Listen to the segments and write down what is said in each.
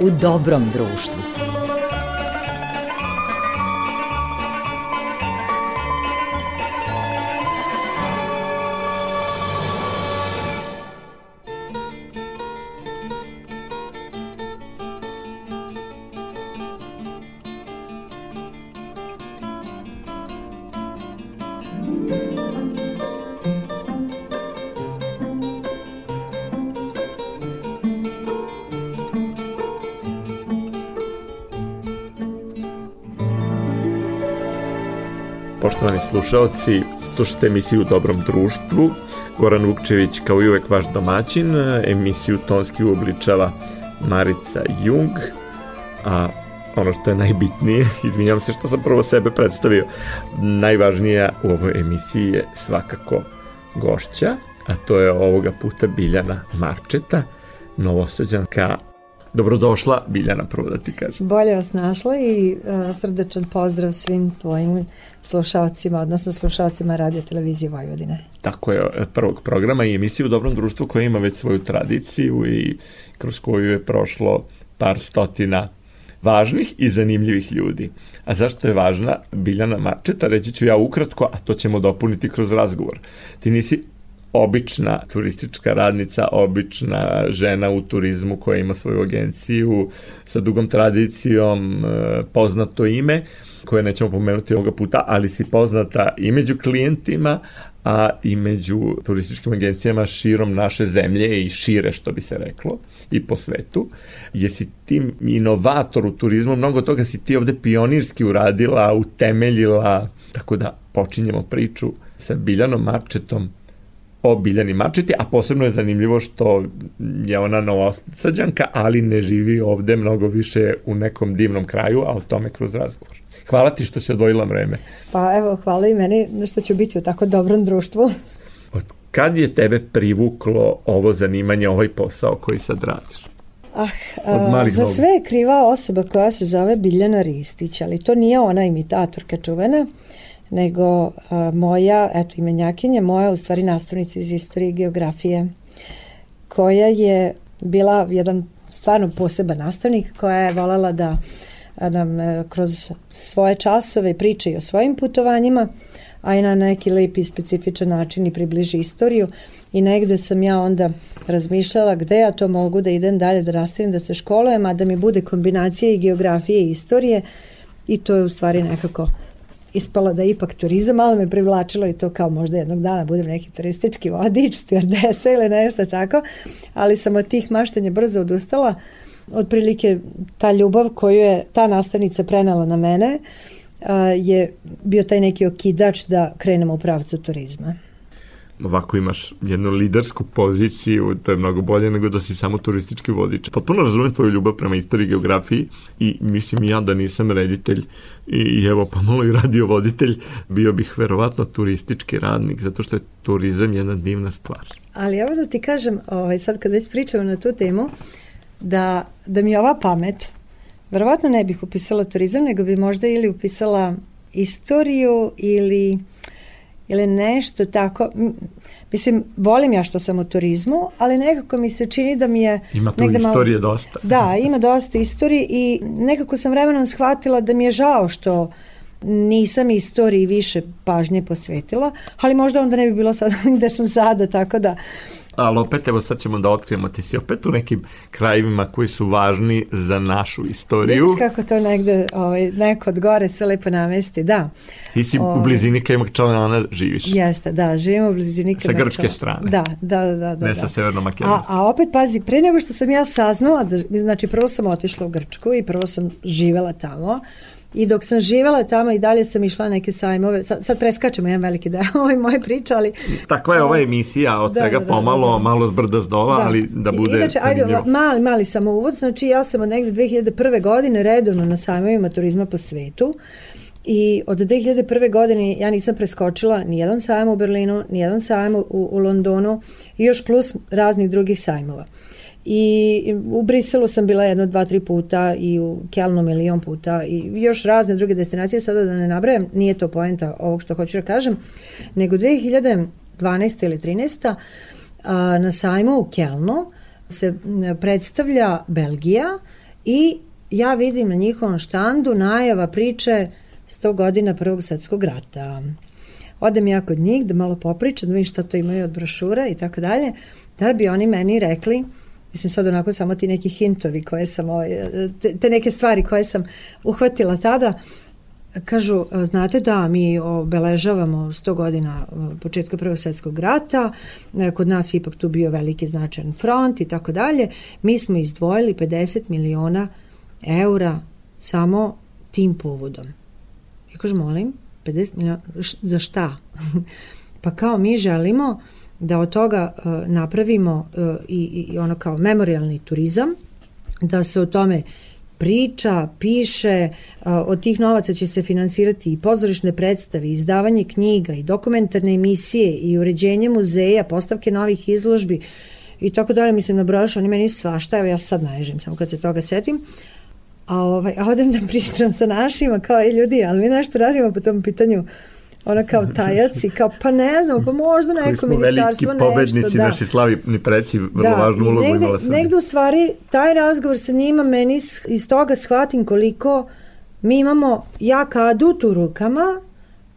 u dobrom društvu. Slušalci, slušate emisiju Dobrom društvu. Goran Vukčević kao i uvek vaš domaćin. Emisiju tonski uobličava Marica Jung, a ono što je najbitnije, izvinjam se što sam prvo sebe predstavio, najvažnija u ovoj emisiji je svakako gošća, a to je ovoga puta Biljana Marčeta, novosađanka Dobrodošla, Biljana, prvo da ti kažem. Bolje vas našla i uh, srdečan pozdrav svim tvojim slušalcima, odnosno slušalcima radio televizije Vojvodine. Tako je, e, prvog programa i emisije u Dobrom društvu koja ima već svoju tradiciju i kroz koju je prošlo par stotina važnih i zanimljivih ljudi. A zašto je važna Biljana Marčeta, reći ću ja ukratko, a to ćemo dopuniti kroz razgovor. Ti nisi obična turistička radnica, obična žena u turizmu koja ima svoju agenciju sa dugom tradicijom, e, poznato ime, koje nećemo pomenuti ovoga puta, ali si poznata i među klijentima, a i među turističkim agencijama širom naše zemlje i šire, što bi se reklo, i po svetu. Jesi ti inovator u turizmu, mnogo toga si ti ovde pionirski uradila, utemeljila, tako da počinjemo priču sa Biljanom Marčetom, o Biljani Mačeti, a posebno je zanimljivo što je ona novosađanka, ali ne živi ovde mnogo više u nekom divnom kraju, a o tome kroz razgovor. Hvala ti što si odvojila vreme. Pa evo, hvala i meni što ću biti u tako dobrom društvu. Od kad je tebe privuklo ovo zanimanje, ovaj posao koji sad radiš? Ah, a, za sve je kriva osoba koja se zove Biljana Ristić, ali to nije ona imitatorka čuvena, nego a, moja, eto imenjakinja, moja u stvari nastavnica iz istorije i geografije, koja je bila jedan stvarno poseban nastavnik koja je volala da nam e, kroz svoje časove priče i o svojim putovanjima, a i na neki lepi i specifičan način i približi istoriju. I negde sam ja onda razmišljala gde ja to mogu da idem dalje, da nastavim da se školujem, a da mi bude kombinacija i geografije i istorije. I to je u stvari nekako ispalo da ipak turizam, malo me privlačilo i to kao možda jednog dana budem neki turistički vodič, stjordesa ili nešto tako, ali sam od tih maštanja brzo odustala. Otprilike ta ljubav koju je ta nastavnica prenala na mene je bio taj neki okidač da krenemo u pravcu turizma ovako imaš jednu lidersku poziciju, to je mnogo bolje nego da si samo turistički vodič. Potpuno razumem tvoju ljubav prema istoriji i geografiji i mislim ja da nisam reditelj i evo pomalo i radio voditelj, bio bih verovatno turistički radnik, zato što je turizam jedna divna stvar. Ali evo da ti kažem, ovaj, sad kad već pričamo na tu temu, da, da mi ova pamet, verovatno ne bih upisala turizam, nego bi možda ili upisala istoriju ili ili nešto tako. Mislim, volim ja što sam u turizmu, ali nekako mi se čini da mi je... Ima tu istorije malo, dosta. Da, ima dosta istorije i nekako sam vremenom shvatila da mi je žao što nisam istoriji više pažnje posvetila, ali možda onda ne bi bilo sad gde sam sada, tako da ali opet evo sad ćemo da otkrijemo, ti si opet u nekim krajevima koji su važni za našu istoriju. Vidiš kako to negde, ovaj, neko od gore sve lepo namesti, da. Ti si ovaj, u blizini Kajmakčalana živiš. Jeste, da, živim u blizini Kajmakčalana. Sa grčke strane. Da, da, da. da ne da. sa Severnom Makedonijom. A, a opet, pazi, pre nego što sam ja saznala, da, znači prvo sam otišla u Grčku i prvo sam živela tamo, I dok sam živala tamo i dalje sam išla neke sajmove, sad, sad preskačemo jedan veliki deo ove moje priče, ali... Takva je ova emisija, od da, svega da, da, pomalo, da, da. malo zbrda zdola, da. ali da bude... Inače, ajde, mali, mali samo uvod, znači ja sam od negde 2001. godine redovno na sajmovima turizma po svetu, I od 2001. godine ja nisam preskočila ni jedan sajam u Berlinu, ni jedan sajam u, u Londonu i još plus raznih drugih sajmova. I u Briselu sam bila jedno, dva, tri puta i u Kelnu milion puta i još razne druge destinacije, sada da ne nabrajam, nije to poenta ovog što hoću da kažem, nego 2012. ili 13. A, na sajmu u Kelnu se predstavlja Belgija i ja vidim na njihovom štandu najava priče 100 godina Prvog svetskog rata. Odem ja kod njih da malo popričam, da vidim šta to imaju od brošura i tako dalje, da bi oni meni rekli, mislim sad onako samo ti neki hintovi koje sam, ovaj, te, te neke stvari koje sam uhvatila tada, kažu, znate da mi obeležavamo 100 godina e, početka Prvog svetskog rata, e, kod nas je ipak tu bio veliki značajan front i tako dalje, mi smo izdvojili 50 miliona eura samo tim povodom. Ja kažem, molim, 50 miliona, za šta? pa kao mi želimo da od toga uh, napravimo uh, i, i ono kao memorialni turizam, da se o tome priča, piše, uh, od tih novaca će se finansirati i pozorišne predstave, izdavanje knjiga i dokumentarne emisije i uređenje muzeja, postavke novih izložbi i tako dalje, mislim, nabrojaš, oni meni svašta, evo ja sad naježim, samo kad se toga setim, a, ovaj, odem da pričam sa našima, kao, i ljudi, ali mi nešto radimo po tom pitanju, ona kao tajac i kao, pa ne znam, pa možda neko ministarstvo nešto. pobednici, da. naši slavni preci, vrlo da, važnu ulogu negde, imala sam. Negde u stvari, taj razgovor sa njima, meni iz toga shvatim koliko mi imamo jak adut u rukama,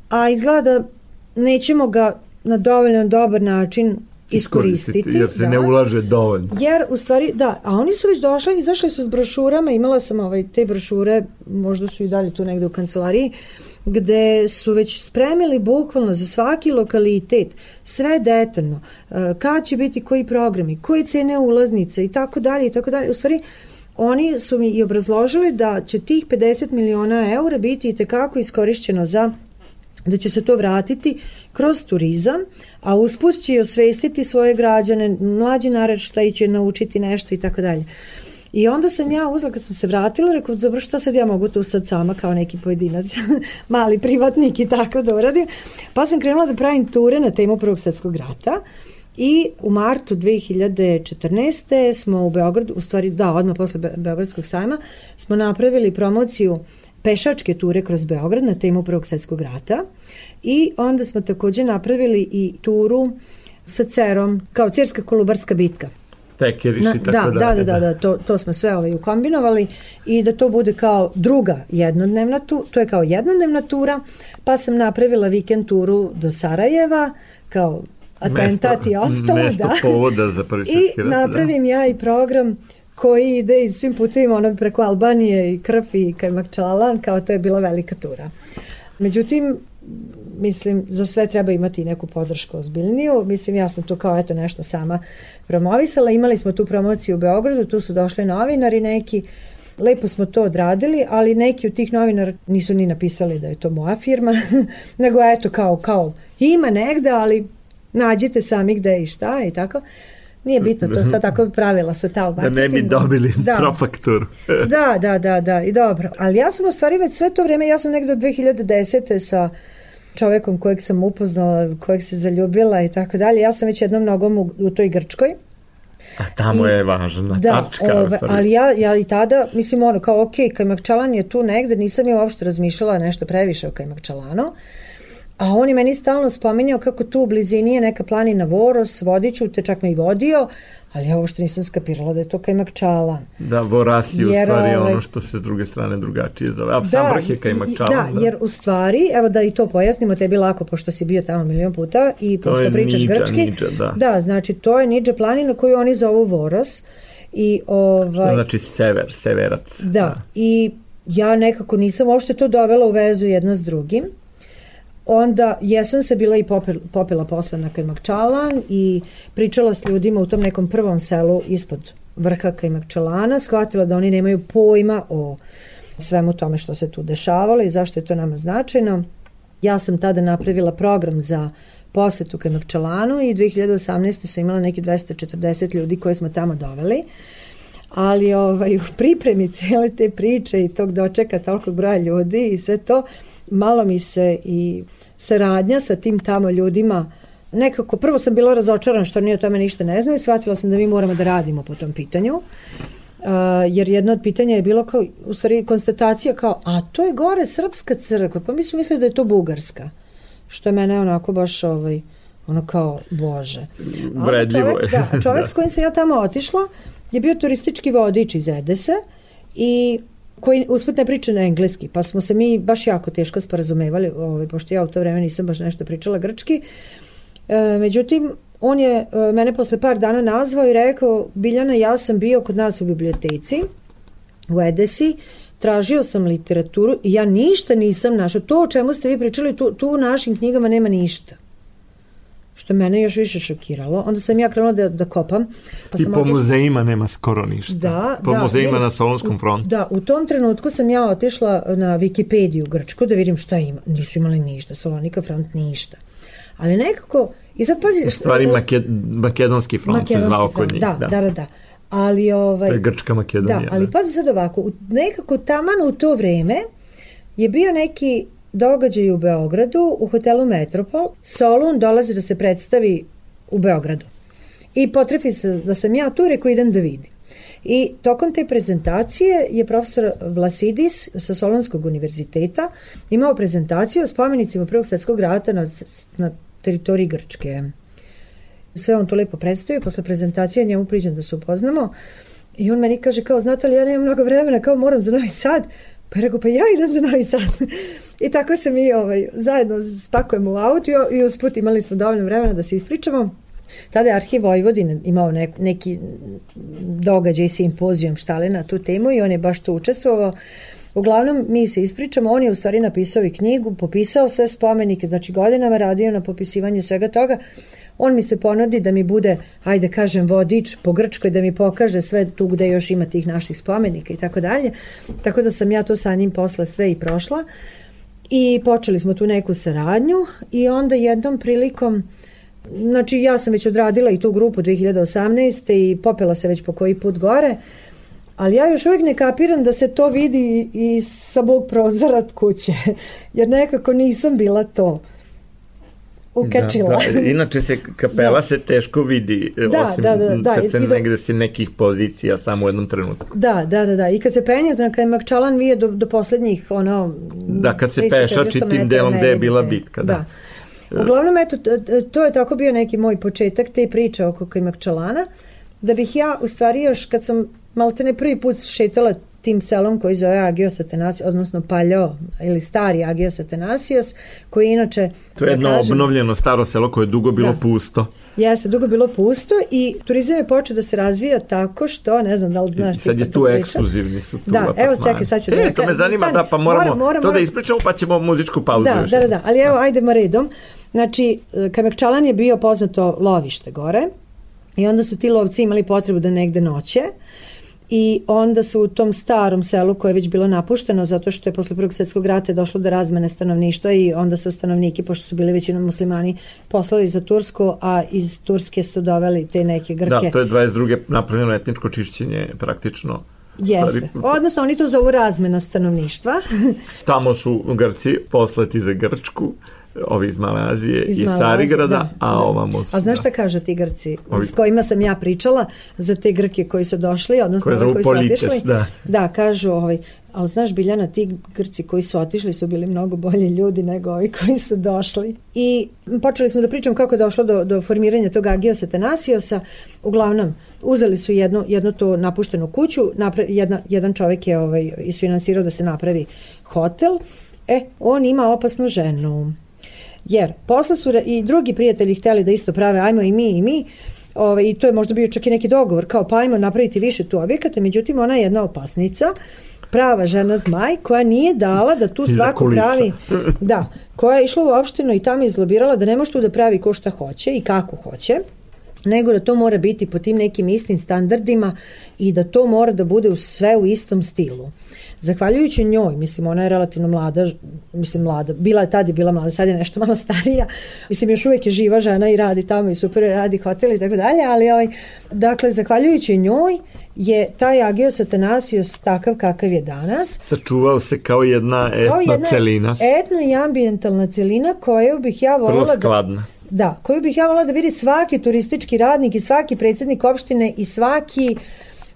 a izgleda da nećemo ga na dovoljno dobar način iskoristiti. Jer se da. ne ulaže dovoljno. Jer u stvari, da, a oni su već došli, izašli su s brošurama, imala sam ovaj, te brošure, možda su i dalje tu negde u kancelariji, gde su već spremili bukvalno za svaki lokalitet sve detaljno, e, kad će biti koji programi, koje cene ulaznice i tako dalje i tako dalje. U stvari, oni su mi i obrazložili da će tih 50 miliona eura biti i tekako iskorišćeno za da će se to vratiti kroz turizam, a usput će i osvestiti svoje građane, mlađi i će naučiti nešto i tako dalje. I onda sam ja uzela, kad sam se vratila, rekao, dobro, šta sad ja mogu tu sad sama kao neki pojedinac, mali privatnik i tako da uradim. Pa sam krenula da pravim ture na temu Prvog svetskog rata i u martu 2014. smo u Beogradu, u stvari da, odmah posle Beogradskog sajma, smo napravili promociju pešačke ture kroz Beograd na temu Prvog svetskog rata i onda smo takođe napravili i turu sa cerom kao cerska kolubarska bitka tekeriš i tako da, da, da, da, da, to, to smo sve ovaj ukombinovali i da to bude kao druga jednodnevna tu, to je kao jednodnevna tura, pa sam napravila vikend turu do Sarajeva, kao atentat mesto, i ostalo, mesto da. povoda za prvi I da. napravim da. ja i program koji ide i svim putovima ono preko Albanije i Krf i Kajmakčalan, kao to je bila velika tura. Međutim, mislim, za sve treba imati neku podršku ozbiljniju. Mislim, ja sam tu kao eto nešto sama promovisala. Imali smo tu promociju u Beogradu, tu su došli novinari neki, lepo smo to odradili, ali neki od tih novinara nisu ni napisali da je to moja firma, nego eto kao, kao ima negde, ali nađite sami gde i šta i tako. Nije bitno to, sad tako pravila su ta u marketingu. Da ne bi dobili da. profakturu. da, da, da, da, i dobro. Ali ja sam u stvari već sve to vreme, ja sam negde od 2010. sa čovekom kojeg sam upoznala, kojeg se zaljubila i tako dalje. Ja sam već jednom nogom u, u toj Grčkoj. A tamo I, je važna da, tačka. Ove, ali ja, ja i tada, mislim ono, kao ok, Kajmakčalan je tu negde, nisam je uopšte razmišljala nešto previše o Kajmakčalanu. A on je meni stalno spominjao kako tu u blizini je neka planina Voros, vodiću te, čak me i vodio, ali ja uopšte nisam skapirala da je to Kajmak Čalan. Da, Voras je u stvari ovaj, ono što se s druge strane drugačije zove. A da, sam vrh je Kajmak Čalan. Da, da, jer u stvari, evo da i to pojasnimo, tebi lako, pošto si bio tamo milion puta i to pošto pričaš niđa, grčki. Niđa, da. da, znači to je Niđa planina koju oni zovu Voros. I, ovaj, što znači sever, severac. Da, da, i ja nekako nisam uopšte to dovela u vezu jedno s drugim onda jesam se bila i popila, popila posle na Kajmakčalan i pričala s ljudima u tom nekom prvom selu ispod vrha Kajmakčalana, shvatila da oni nemaju pojma o svemu tome što se tu dešavalo i zašto je to nama značajno. Ja sam tada napravila program za posetu Kajmakčalanu i 2018. sam imala neki 240 ljudi koje smo tamo doveli ali ovaj, u pripremi cijele te priče i tog dočeka tolikog broja ljudi i sve to, malo mi se i saradnja sa tim tamo ljudima nekako, prvo sam bila razočaran što ni o tome ništa ne znaju, shvatila sam da mi moramo da radimo po tom pitanju, uh, jer jedno od pitanja je bilo kao, u stvari konstatacija kao, a to je gore srpska crkva, pa mi su mislili da je to bugarska, što je mene onako baš ovaj, ono kao, bože. Vredljivo je. Da, čovjek da. s kojim sam ja tamo otišla je bio turistički vodič iz Edese i koji usput ne priča na engleski, pa smo se mi baš jako teško sporazumevali, ovaj, pošto ja u to vreme nisam baš nešto pričala grčki. E, međutim, on je e, mene posle par dana nazvao i rekao, Biljana, ja sam bio kod nas u biblioteci u Edesi, tražio sam literaturu i ja ništa nisam našao. To o čemu ste vi pričali, tu, tu u našim knjigama nema ništa što mene još više šokiralo. Onda sam ja krenula da, da kopam. Pa I sam po otišla... muzejima nema skoro ništa. Da, po da, muzejima ne, na Solonskom frontu. Da, u tom trenutku sam ja otišla na Wikipediju Grčku da vidim šta ima. Nisu imali ništa, Salonika front ništa. Ali nekako, i sad pazi... U stvari šta, Make, makedonski front se zvao kod njih. Da, da, da, da. da. Ali, ovaj, to je Grčka Makedonija. Da, ali da. pazi sad ovako, nekako taman u to vreme je bio neki događaj u Beogradu u hotelu Metropol. Solun dolazi da se predstavi u Beogradu. I potrefi se da sam ja tu, rekao idem da vidim. I tokom te prezentacije je profesor Vlasidis sa Solonskog univerziteta imao prezentaciju o spomenicima Prvog svetskog rata na, na teritoriji Grčke. Sve on to lepo predstavio, posle prezentacije njemu priđem da se upoznamo i on meni kaže kao, znate li, ja nemam mnogo vremena, kao moram za Novi Sad, Pa rekao, pa ja idem za Novi Sad. I tako se mi ovaj, zajedno spakujemo u auto i usput imali smo dovoljno vremena da se ispričamo. Tada je Arhiv Vojvodine imao nek, neki događaj, simpozijom štale na tu temu i on je baš to učestvovao. Uglavnom, mi se ispričamo, on je u stvari napisao i knjigu, popisao sve spomenike, znači godinama radio na popisivanju svega toga on mi se ponudi da mi bude, ajde kažem, vodič po Grčkoj, da mi pokaže sve tu gde još ima tih naših spomenika i tako dalje. Tako da sam ja to sa njim posle sve i prošla. I počeli smo tu neku saradnju i onda jednom prilikom Znači ja sam već odradila i tu grupu 2018. i popela se već po koji put gore, ali ja još uvijek ne kapiram da se to vidi i sa mog prozora od kuće, jer nekako nisam bila to ukačila. Da, da. Inače se kapela da. se teško vidi, e, da, osim da, da, da, kad se da, negde si nekih pozicija samo u jednom trenutku. Da, da, da, da. I kad se penje, znači kad je Makčalan vije do, do poslednjih, ono... Da, kad se pešači tim delom gde je bila bitka, da. da. Uglavnom, eto, to je tako bio neki moj početak te priče oko Kajmakčalana, da bih ja, u stvari, još kad sam maltene prvi put šetala tim selom koji zove Agios Atenasios, odnosno Paljao ili stari Agios Atenasios, koji inače... To je da jedno kažem, obnovljeno staro selo koje je dugo bilo da. pusto. Jeste, dugo bilo pusto i turizam je počeo da se razvija tako što, ne znam da li znaš ti Sad je tu ekskluzivni su tu Da, evo čekaj, sad ću da... E, to me zanima, stani, da, pa moramo moram, moram, to da ispričamo pa ćemo muzičku pauzu da, još. Da, da, da, ali evo, ajdemo redom. Znači, Kamekčalan je bio poznato lovište gore i onda su ti lovci imali potrebu da negde noće i onda su u tom starom selu koje je već bilo napušteno zato što je posle prvog svetskog rata došlo do razmene stanovništva i onda su stanovniki, pošto su bili većinom muslimani, poslali za Tursku, a iz Turske su doveli te neke Grke. Da, to je 22. napravljeno etničko čišćenje praktično Jeste. Odnosno, oni to zovu razmena stanovništva. Tamo su Grci poslati za Grčku ovi iz Male Azije iz i Carigrada, da, a da. ovamo su... A znaš šta kažu ti Grci ovi... s kojima sam ja pričala za te Grke koji su došli, odnosno koji, koji su otišli? Da. da, kažu ovaj, ali znaš Biljana, ti Grci koji su otišli su bili mnogo bolji ljudi nego ovi koji su došli. I počeli smo da pričam kako je došlo do, do formiranja tog Agiosa Tenasiosa. Uglavnom, uzeli su jednu, jednu to napuštenu kuću, napra, jedna, jedan čovek je ovaj, isfinansirao da se napravi hotel, E, on ima opasnu ženu. Jer posle su i drugi prijatelji hteli da isto prave, ajmo i mi i mi, Ove, ovaj, I to je možda bio čak i neki dogovor, kao pa ajmo napraviti više tu objekata, međutim ona je jedna opasnica, prava žena zmaj koja nije dala da tu svako pravi, da, koja je išla u opštinu i tamo izlobirala da ne može tu da pravi ko šta hoće i kako hoće nego da to mora biti po tim nekim istim standardima i da to mora da bude u sve u istom stilu. Zahvaljujući njoj, mislim, ona je relativno mlada, mislim, mlada, bila je tad je bila mlada, sad je nešto malo starija, mislim, još uvijek je živa žena i radi tamo i super radi hotel i tako dalje, ali ovaj, dakle, zahvaljujući njoj, je taj Agios Atanasios takav kakav je danas. Sačuvao se kao jedna etna kao jedna celina. Etno i ambientalna celina koju bih ja volila Vrlo da- skladna. Da, da, koju bih ja volila da vidi svaki turistički radnik i svaki predsednik opštine i svaki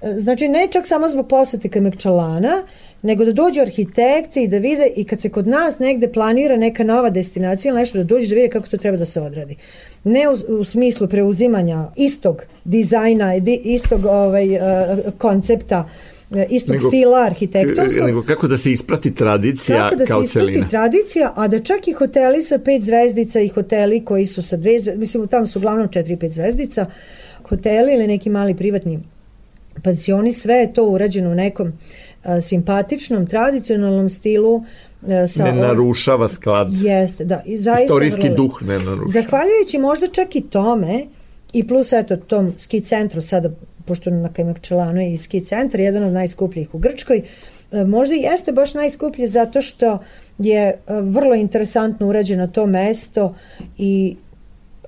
e, Znači, ne čak samo zbog posete Kamekčalana, nego da dođu arhitekti i da vide i kad se kod nas negde planira neka nova destinacija ili nešto da dođu da vide kako to treba da se odradi. Ne u, u smislu preuzimanja istog dizajna, istog ovaj, uh, koncepta e, istog nego, stila arhitektonskog. Nego kako da se isprati tradicija kako da kao se isprati celina. tradicija, a da čak i hoteli sa pet zvezdica i hoteli koji su sa dve, mislim tamo su uglavnom četiri, pet zvezdica, hoteli ili neki mali privatni pansioni, sve je to urađeno u nekom uh, simpatičnom, tradicionalnom stilu, sa ne narušava sklad. Jeste, da. I zaista Istorijski vrlo, duh ne narušava. Zahvaljujući možda čak i tome i plus eto tom ski centru sada, pošto na Kajmakčelanu je ski centar, jedan od najskupljih u Grčkoj, e, možda i jeste baš najskuplje zato što je e, vrlo interesantno urađeno to mesto i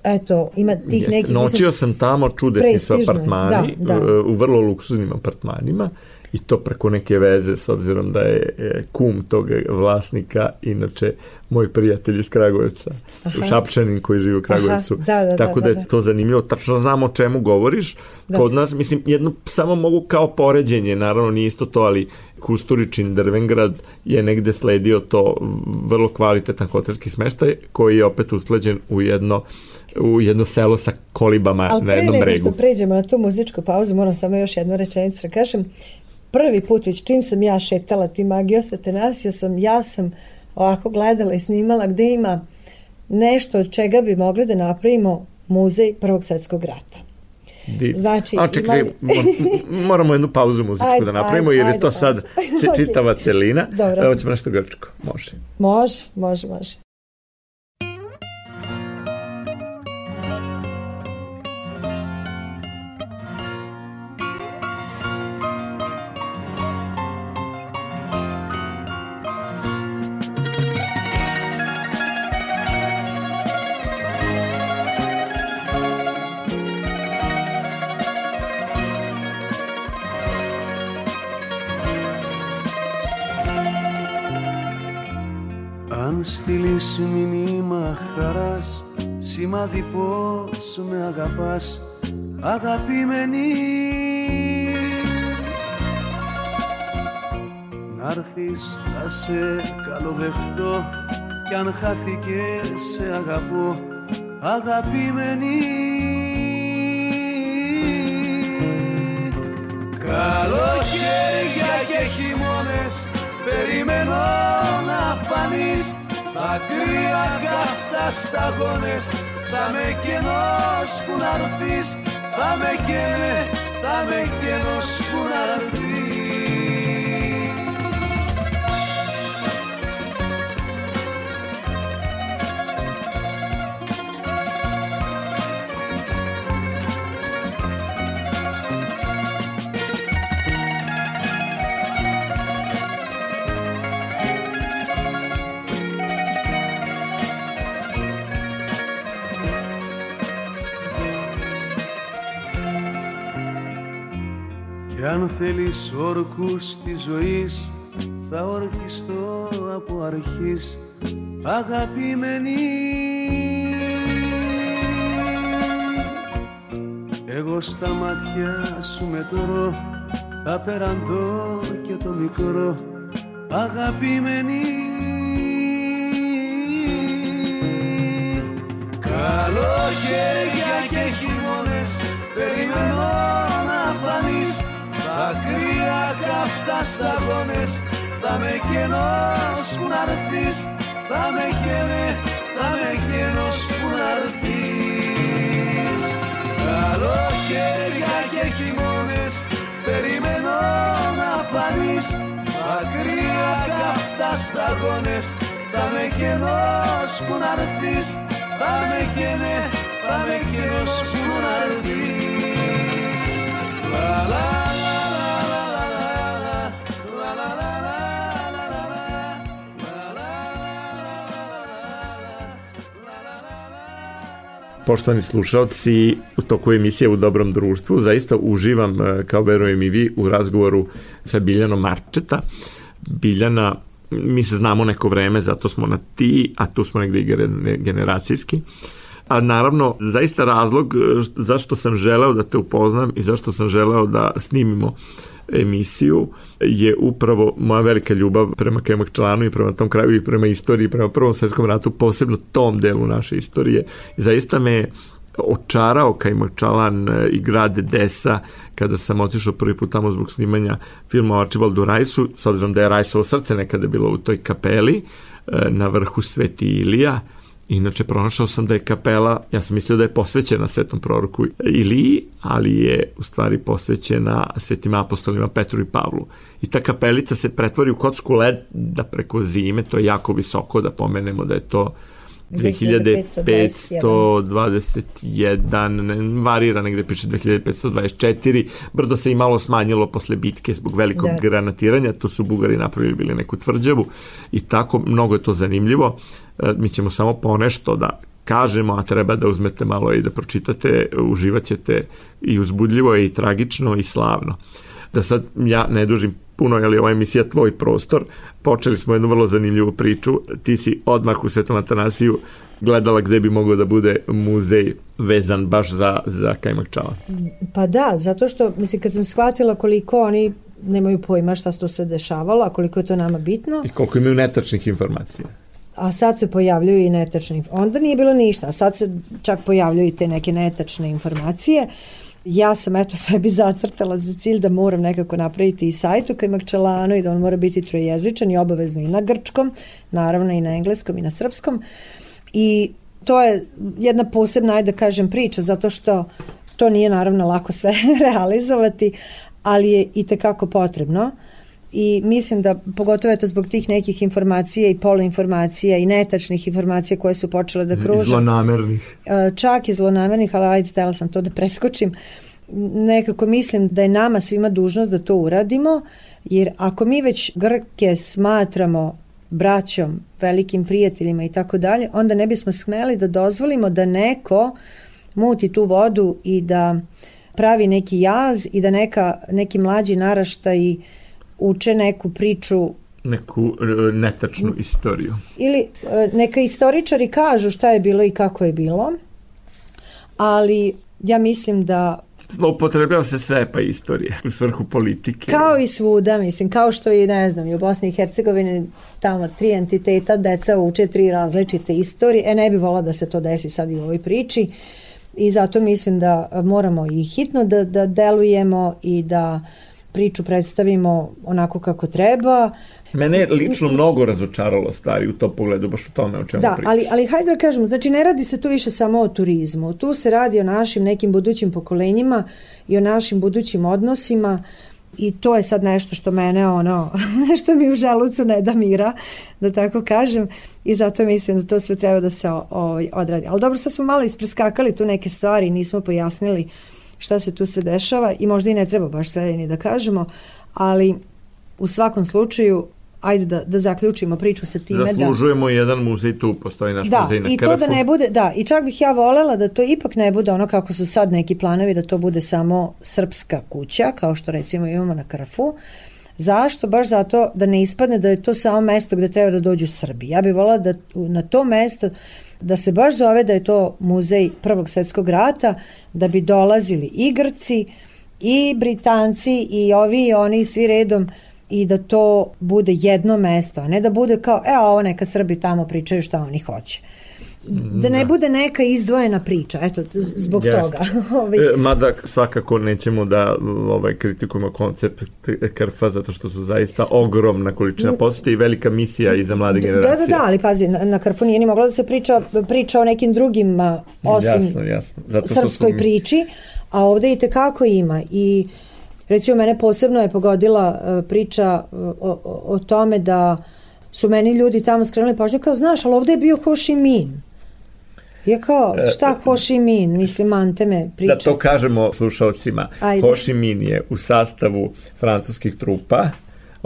eto, ima tih Jeste. nekih... Noćio sam tamo, čudesni su apartmani, da, da. u vrlo luksuznim apartmanima i to preko neke veze s obzirom da je kum tog vlasnika inače moj prijatelj iz Kragujevca. Aha. Šapčanin koji živi u Kragujevcu. Da, da, tako da, da, da. je to zanimljivo. Tačno znamo o čemu govoriš. Da. kod nas mislim jedno samo mogu kao poređenje naravno nije isto to ali Kusturičin Drvengrad je negde sledio to vrlo kvalitetan hotelski smeštaj koji je opet usleđen u jedno u jedno selo sa kolibama Ali na jednom bregu. Ali pre nego što pređemo na tu muzičku pauzu, moram samo još jednu rečenicu da kažem prvi put, već čim sam ja šetala tim Agiosa Tenasio sam, ja sam ovako gledala i snimala gde ima nešto od čega bi mogli da napravimo muzej Prvog svetskog rata. Znači, A čekaj, imali... moramo jednu pauzu muzičku ajde, da napravimo, ajde, jer je to ajde, sad čitava celina. Dobro. Evo ćemo nešto grčko. Može. Može, može, može. Με αγαπάς Αγαπημένη. Να'ρθεις θα σε καλοδεχτώ Κι αν χάθηκε σε αγαπώ Αγαπημένη. Καλοκαίρια και χειμώνες Περιμένω να φανείς Μακριά καυτά σταγόνες Θα με κενός που να Θα με καίνε, θα με κενός που να αν θέλεις όρκους της ζωής θα ορκιστώ από αρχής αγαπημένη. Εγώ στα μάτια σου μετρώ τα περαντώ και το μικρό αγαπημένη. Καλοκαίρια και χειμώνες περιμένω να φανείς Ακραία καυτά σταγόνες Θα με κενός που να ρθείς Θα με καίνε, θα με κενός που να ρθείς Καλοκαίρια και χειμώνες Περιμένω να φανείς. Ακραία καυτά σταγόνες Θα με κενός που να ρθείς Θα με καίνε, θα με κενός που να ρθείς La la Poštovani slušalci, u toku emisije u dobrom društvu, zaista uživam, e, kao verujem i vi, u razgovoru sa Biljanom Marčeta. Biljana, mi se znamo neko vreme, zato smo na ti, a tu smo negde i generacijski. A naravno, zaista razlog e, zašto sam želeo da te upoznam i zašto sam želeo da snimimo uh, emisiju je upravo moja velika ljubav prema Kemakčlanu i prema tom kraju i prema istoriji, prema Prvom svetskom ratu, posebno tom delu naše istorije. Zaista me očarao Kajmakčalan e, i grad Desa kada sam otišao prvi put tamo zbog snimanja filma o Archibaldu Rajsu, s obzirom da je Rajsovo srce nekada bilo u toj kapeli e, na vrhu Sveti Ilija, Inače, pronašao sam da je kapela, ja sam mislio da je posvećena svetom proroku Iliji, ali je u stvari posvećena svetim apostolima Petru i Pavlu. I ta kapelica se pretvori u kocku led da preko zime, to je jako visoko da pomenemo da je to 2521, ne, varira negde piše 2524, brdo se i malo smanjilo posle bitke zbog velikog da. granatiranja, to su Bugari napravili bili neku tvrđavu i tako, mnogo je to zanimljivo. Mi ćemo samo ponešto da kažemo, a treba da uzmete malo i da pročitate, uživaćete i uzbudljivo i tragično i slavno. Da sad ja ne dužim puno, je li ova emisija tvoj prostor, počeli smo jednu vrlo zanimljivu priču, ti si odmah u Svetom Atanasiju gledala gde bi moglo da bude muzej vezan baš za, za Kajmak Čala. Pa da, zato što, mislim, kad sam shvatila koliko oni nemaju pojma šta se to se dešavalo, a koliko je to nama bitno. I koliko imaju netačnih informacija. A sad se pojavljuju i netačne. Onda nije bilo ništa, a sad se čak pojavljuju i te neke netačne informacije. Ja sam eto sebi zacrtala za cilj da moram nekako napraviti i sajt u Kajmakčalanu i da on mora biti trojezičan i obavezno i na grčkom, naravno i na engleskom i na srpskom. I to je jedna posebna, ajde da kažem, priča, zato što to nije naravno lako sve realizovati, ali je i tekako potrebno. I mislim da pogotovo eto zbog tih nekih informacija i poluinformacija i netačnih informacija koje su počele da kruže. Zlonamernih. E, čak i zlonamernih, ali ajde, htela sam to da preskočim. Nekako mislim da je nama svima dužnost da to uradimo, jer ako mi već Grke smatramo braćom, velikim prijateljima i tako dalje, onda ne bismo smeli da dozvolimo da neko muti tu vodu i da pravi neki jaz i da neka, neki mlađi naraštaj i uče neku priču neku e, netačnu istoriju. Ili e, neka istoričari kažu šta je bilo i kako je bilo, ali ja mislim da zloupotrebljava se sve pa istorije u svrhu politike. Kao i svuda, mislim, kao što i ne znam, i u Bosni i Hercegovini tamo tri entiteta, deca uče tri različite istorije, e ne bi volila da se to desi sad i u ovoj priči i zato mislim da moramo i hitno da, da delujemo i da uh, priču predstavimo onako kako treba. Mene je lično mnogo razočaralo stvari u to pogledu, baš u tome o čemu da, pričam. ali, ali hajde da kažemo, znači ne radi se tu više samo o turizmu, tu se radi o našim nekim budućim pokolenjima i o našim budućim odnosima i to je sad nešto što mene ono, nešto mi u želucu ne da mira, da tako kažem i zato mislim da to sve treba da se o, o, odradi. Ali dobro, sad smo malo ispreskakali tu neke stvari, nismo pojasnili uh, šta se tu sve dešava i možda i ne treba baš sve ni da kažemo, ali u svakom slučaju ajde da, da zaključimo priču sa time Zaslužujemo da... Zaslužujemo jedan muzej tu, postoji naš da, muzej na i Krfu. to da ne bude, da, i čak bih ja volela da to ipak ne bude ono kako su sad neki planovi, da to bude samo srpska kuća, kao što recimo imamo na Krfu. Zašto? Baš zato da ne ispadne da je to samo mesto gde treba da dođu Srbi. Ja bih volala da na to mesto da se baš zove da je to muzej Prvog svetskog rata, da bi dolazili i Grci, i Britanci, i ovi i oni svi redom i da to bude jedno mesto, a ne da bude kao, e, ovo neka Srbi tamo pričaju šta oni hoće da ne da. bude neka izdvojena priča, eto, zbog yes. toga. ovaj. E, mada svakako nećemo da ovaj, kritikujemo koncept krfa, zato što su zaista ogromna količina posete i velika misija i za mlade generacije. Da, da, da, ali pazi, na, na krfu nije ni mogla da se priča, priča o nekim drugim, osim jasno, jasno. Zato srpskoj smo... priči, a ovde i tekako ima i recimo mene posebno je pogodila uh, priča uh, o, o, o tome da su meni ljudi tamo skrenuli pažnju kao, znaš, ali ovde je bio Ho Chi Minh. Ja kao, e, šta Ho Chi Minh, mislim, Ante me priča. Da to kažemo slušalcima. Ajde. Ho Chi Minh je u sastavu francuskih trupa,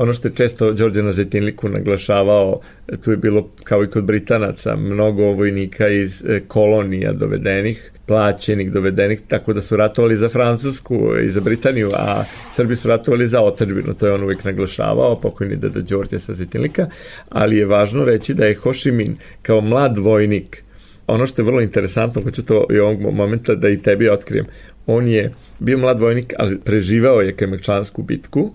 ono što je često Đorđe na Zetinliku naglašavao, tu je bilo kao i kod Britanaca, mnogo vojnika iz e, kolonija dovedenih, plaćenih dovedenih, tako da su ratovali za Francusku i za Britaniju, a Srbi su ratovali za otačbinu, to je on uvek naglašavao, pokojni deda Đorđe sa Zetinlika, ali je važno reći da je Ho Chi Minh kao mlad vojnik ono što je vrlo interesantno, hoću to i ovog momenta da i tebi otkrijem, on je bio mlad vojnik, ali preživao je Kajmakčansku bitku,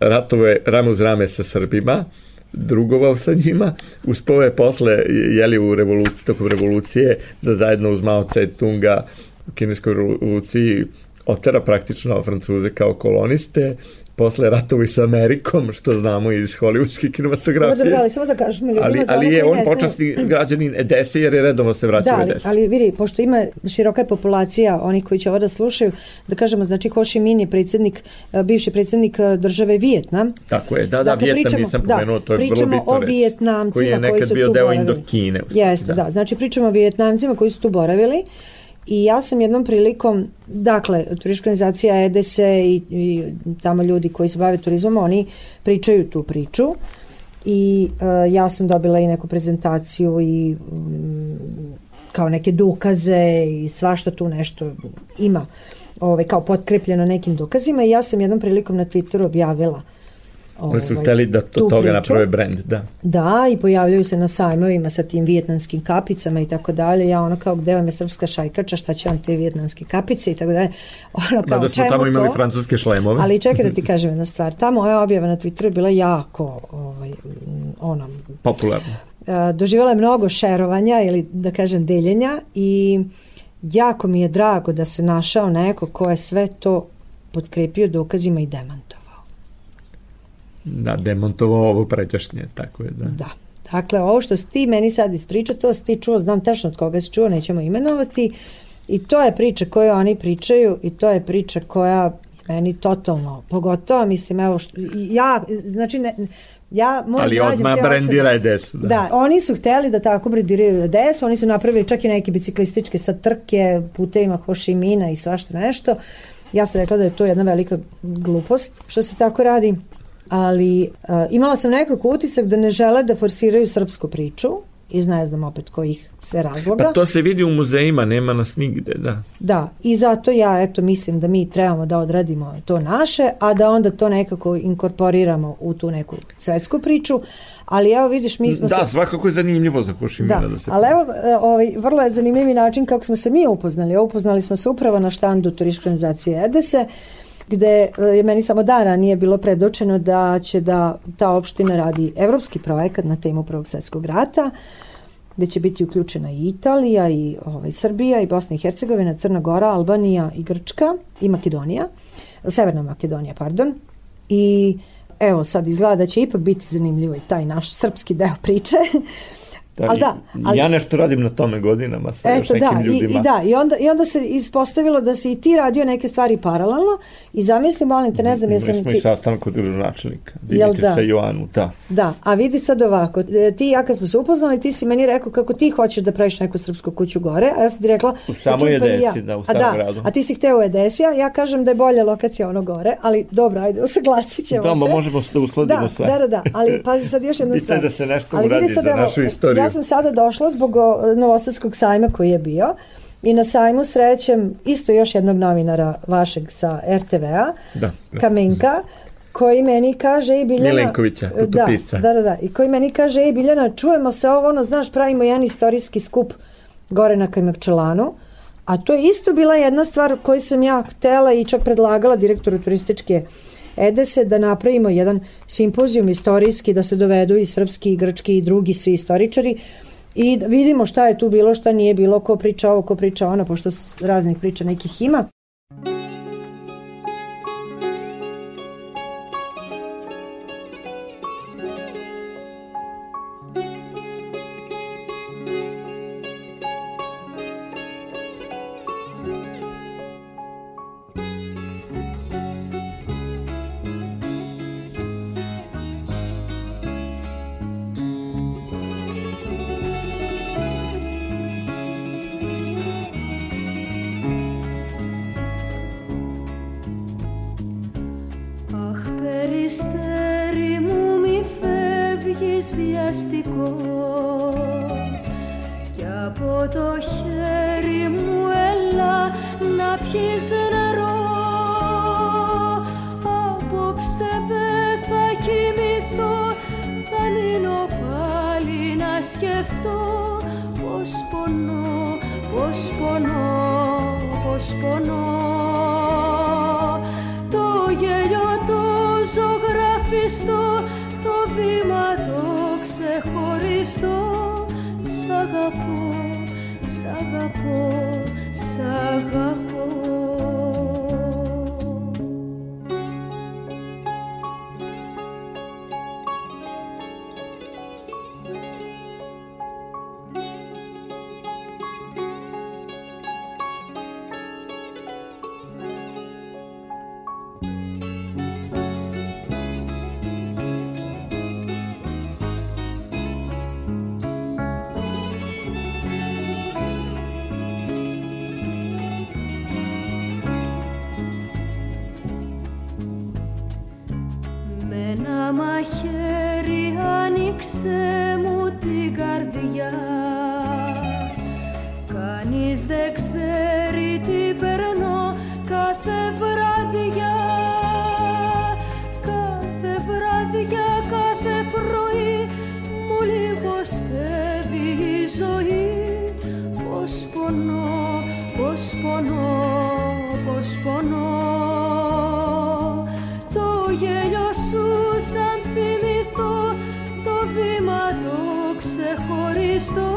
ratovo je rame uz rame sa Srbima, drugovao sa njima, uspao je posle, jeli u revoluciji, tokom revolucije, da zajedno uz Mao Tse Tunga u kineskoj revoluciji otera praktično Francuze kao koloniste posle ratovi sa Amerikom, što znamo iz hollywoodske kinematografije. Dobro, ali samo da kažem ljudima ali, ali je on počasni građanin Edese jer je redovno se vraća da, u Edese. ali vidi, pošto ima široka populacija onih koji će ovo da slušaju, da kažemo, znači Ho Chi Minh je predsjednik, e, bivši predsjednik e, države Vijetnam. Tako je, da, da, dakle, Vijetnam pričamo, nisam pomenuo, da, to je vrlo bitno Pričamo o Vijetnamcima koji, je nekad koji su bio tu deo boravili. Indokine. Jeste, da. da. Znači pričamo o Vijetnamcima koji su tu boravili I ja sam jednom prilikom, dakle, turistička organizacija EDSE i, i tamo ljudi koji se bave turizmom, oni pričaju tu priču. I uh, ja sam dobila i neku prezentaciju i um, kao neke dokaze i svašta tu nešto ima ovaj, kao potkrepljeno nekim dokazima. I ja sam jednom prilikom na Twitteru objavila uh, Oni su ovaj, hteli da to, toga naprave brand, da. Da, i pojavljaju se na sajmovima sa tim vijetnamskim kapicama i tako dalje. Ja ono kao, gde vam je srpska šajkača, šta će vam te vijetnamske kapice i tako dalje. Ono kao, da, da smo tamo imali to? francuske šlemove. Ali čekaj da ti kažem jednu stvar. Ta moja objava na Twitteru je bila jako, ovaj, ono... Popularna. Doživala je mnogo šerovanja ili da kažem deljenja i jako mi je drago da se našao neko ko je sve to podkrepio dokazima i demantom da, demontovao ovo pređašnje, tako je, da. Da. Dakle, ovo što si ti meni sad ispričao, to si ti čuo, znam tačno od koga si čuo, nećemo imenovati, i to je priča koju oni pričaju i to je priča koja meni totalno, pogotovo, mislim, evo, što, ja, znači, ne, ja moram Ali da odmah brendira EDS. Da. da, oni su hteli da tako brendiraju EDS, oni su napravili čak i neke biciklističke sad trke, putevima Hošimina i svašta nešto. Ja sam rekla da je to jedna velika glupost što se tako radi ali uh, imala sam nekako utisak da ne žele da forsiraju srpsku priču iz ne znam opet kojih sve razloga. Pa to se vidi u muzejima, nema nas nigde, da. Da, i zato ja eto mislim da mi trebamo da odradimo to naše, a da onda to nekako inkorporiramo u tu neku svetsku priču, ali evo vidiš mi smo Da, se... svakako je zanimljivo za Košimina da, da se... ali evo, e, ovaj, vrlo je zanimljivi način kako smo se mi upoznali. Upoznali smo se upravo na štandu turističke organizacije Edese, gde e, je meni samo dara nije bilo predočeno da će da ta opština radi evropski projekat na temu Prvog svetskog rata, gde će biti uključena i Italija i ovaj, Srbija i Bosna i Hercegovina, Crna Gora, Albanija i Grčka i Makedonija, Severna Makedonija, pardon. I evo sad izgleda da će ipak biti zanimljivo i taj naš srpski deo priče. Da, ali da, ali, ja nešto radim na tome godinama sa eto, još nekim da, ljudima. I, i da, i onda, i onda se ispostavilo da si i ti radio neke stvari paralelno i zamisli, molim te, ne znam, jesam ti... smo i sastanak kod gradonačelnika, Jel da? sa Joanu, da. Da, a vidi sad ovako, e, ti i ja kad smo se upoznali, ti si meni rekao kako ti hoćeš da praviš neku srpsku kuću gore, a ja sam ti rekla... U samoj Edesi, ja. da, u starom a da, gradu. A ti si hteo u Edesija, ja kažem da je bolja lokacija ono gore, ali dobro, ajde, usaglasit ćemo da, se. Da, možemo da usladimo da, sve. Da, da, da, ali pazi sad još jednu stvar. da se nešto ali uradi sad, za našu istoriju. Ja sam sada došla zbog Novosadskog sajma koji je bio i na sajmu srećem isto još jednog novinara vašeg sa RTV-a, da, da. Kamenka, koji meni kaže i Biljana Milenkovića, da, da, da, da, i koji meni kaže i Biljana, čujemo se ovo, ono, znaš, pravimo jedan istorijski skup gore na Kajmakčelanu, a to je isto bila jedna stvar koju sam ja htela i čak predlagala direktoru turističke Edese da napravimo jedan simpozijum istorijski, da se dovedu i srpski, i grčki i drugi svi istoričari, i da vidimo šta je tu bilo, šta nije bilo, ko priča ovo, ko priča ono, pošto raznih priča nekih ima. σου σαν θυμηθώ το βήμα το ξεχωριστό.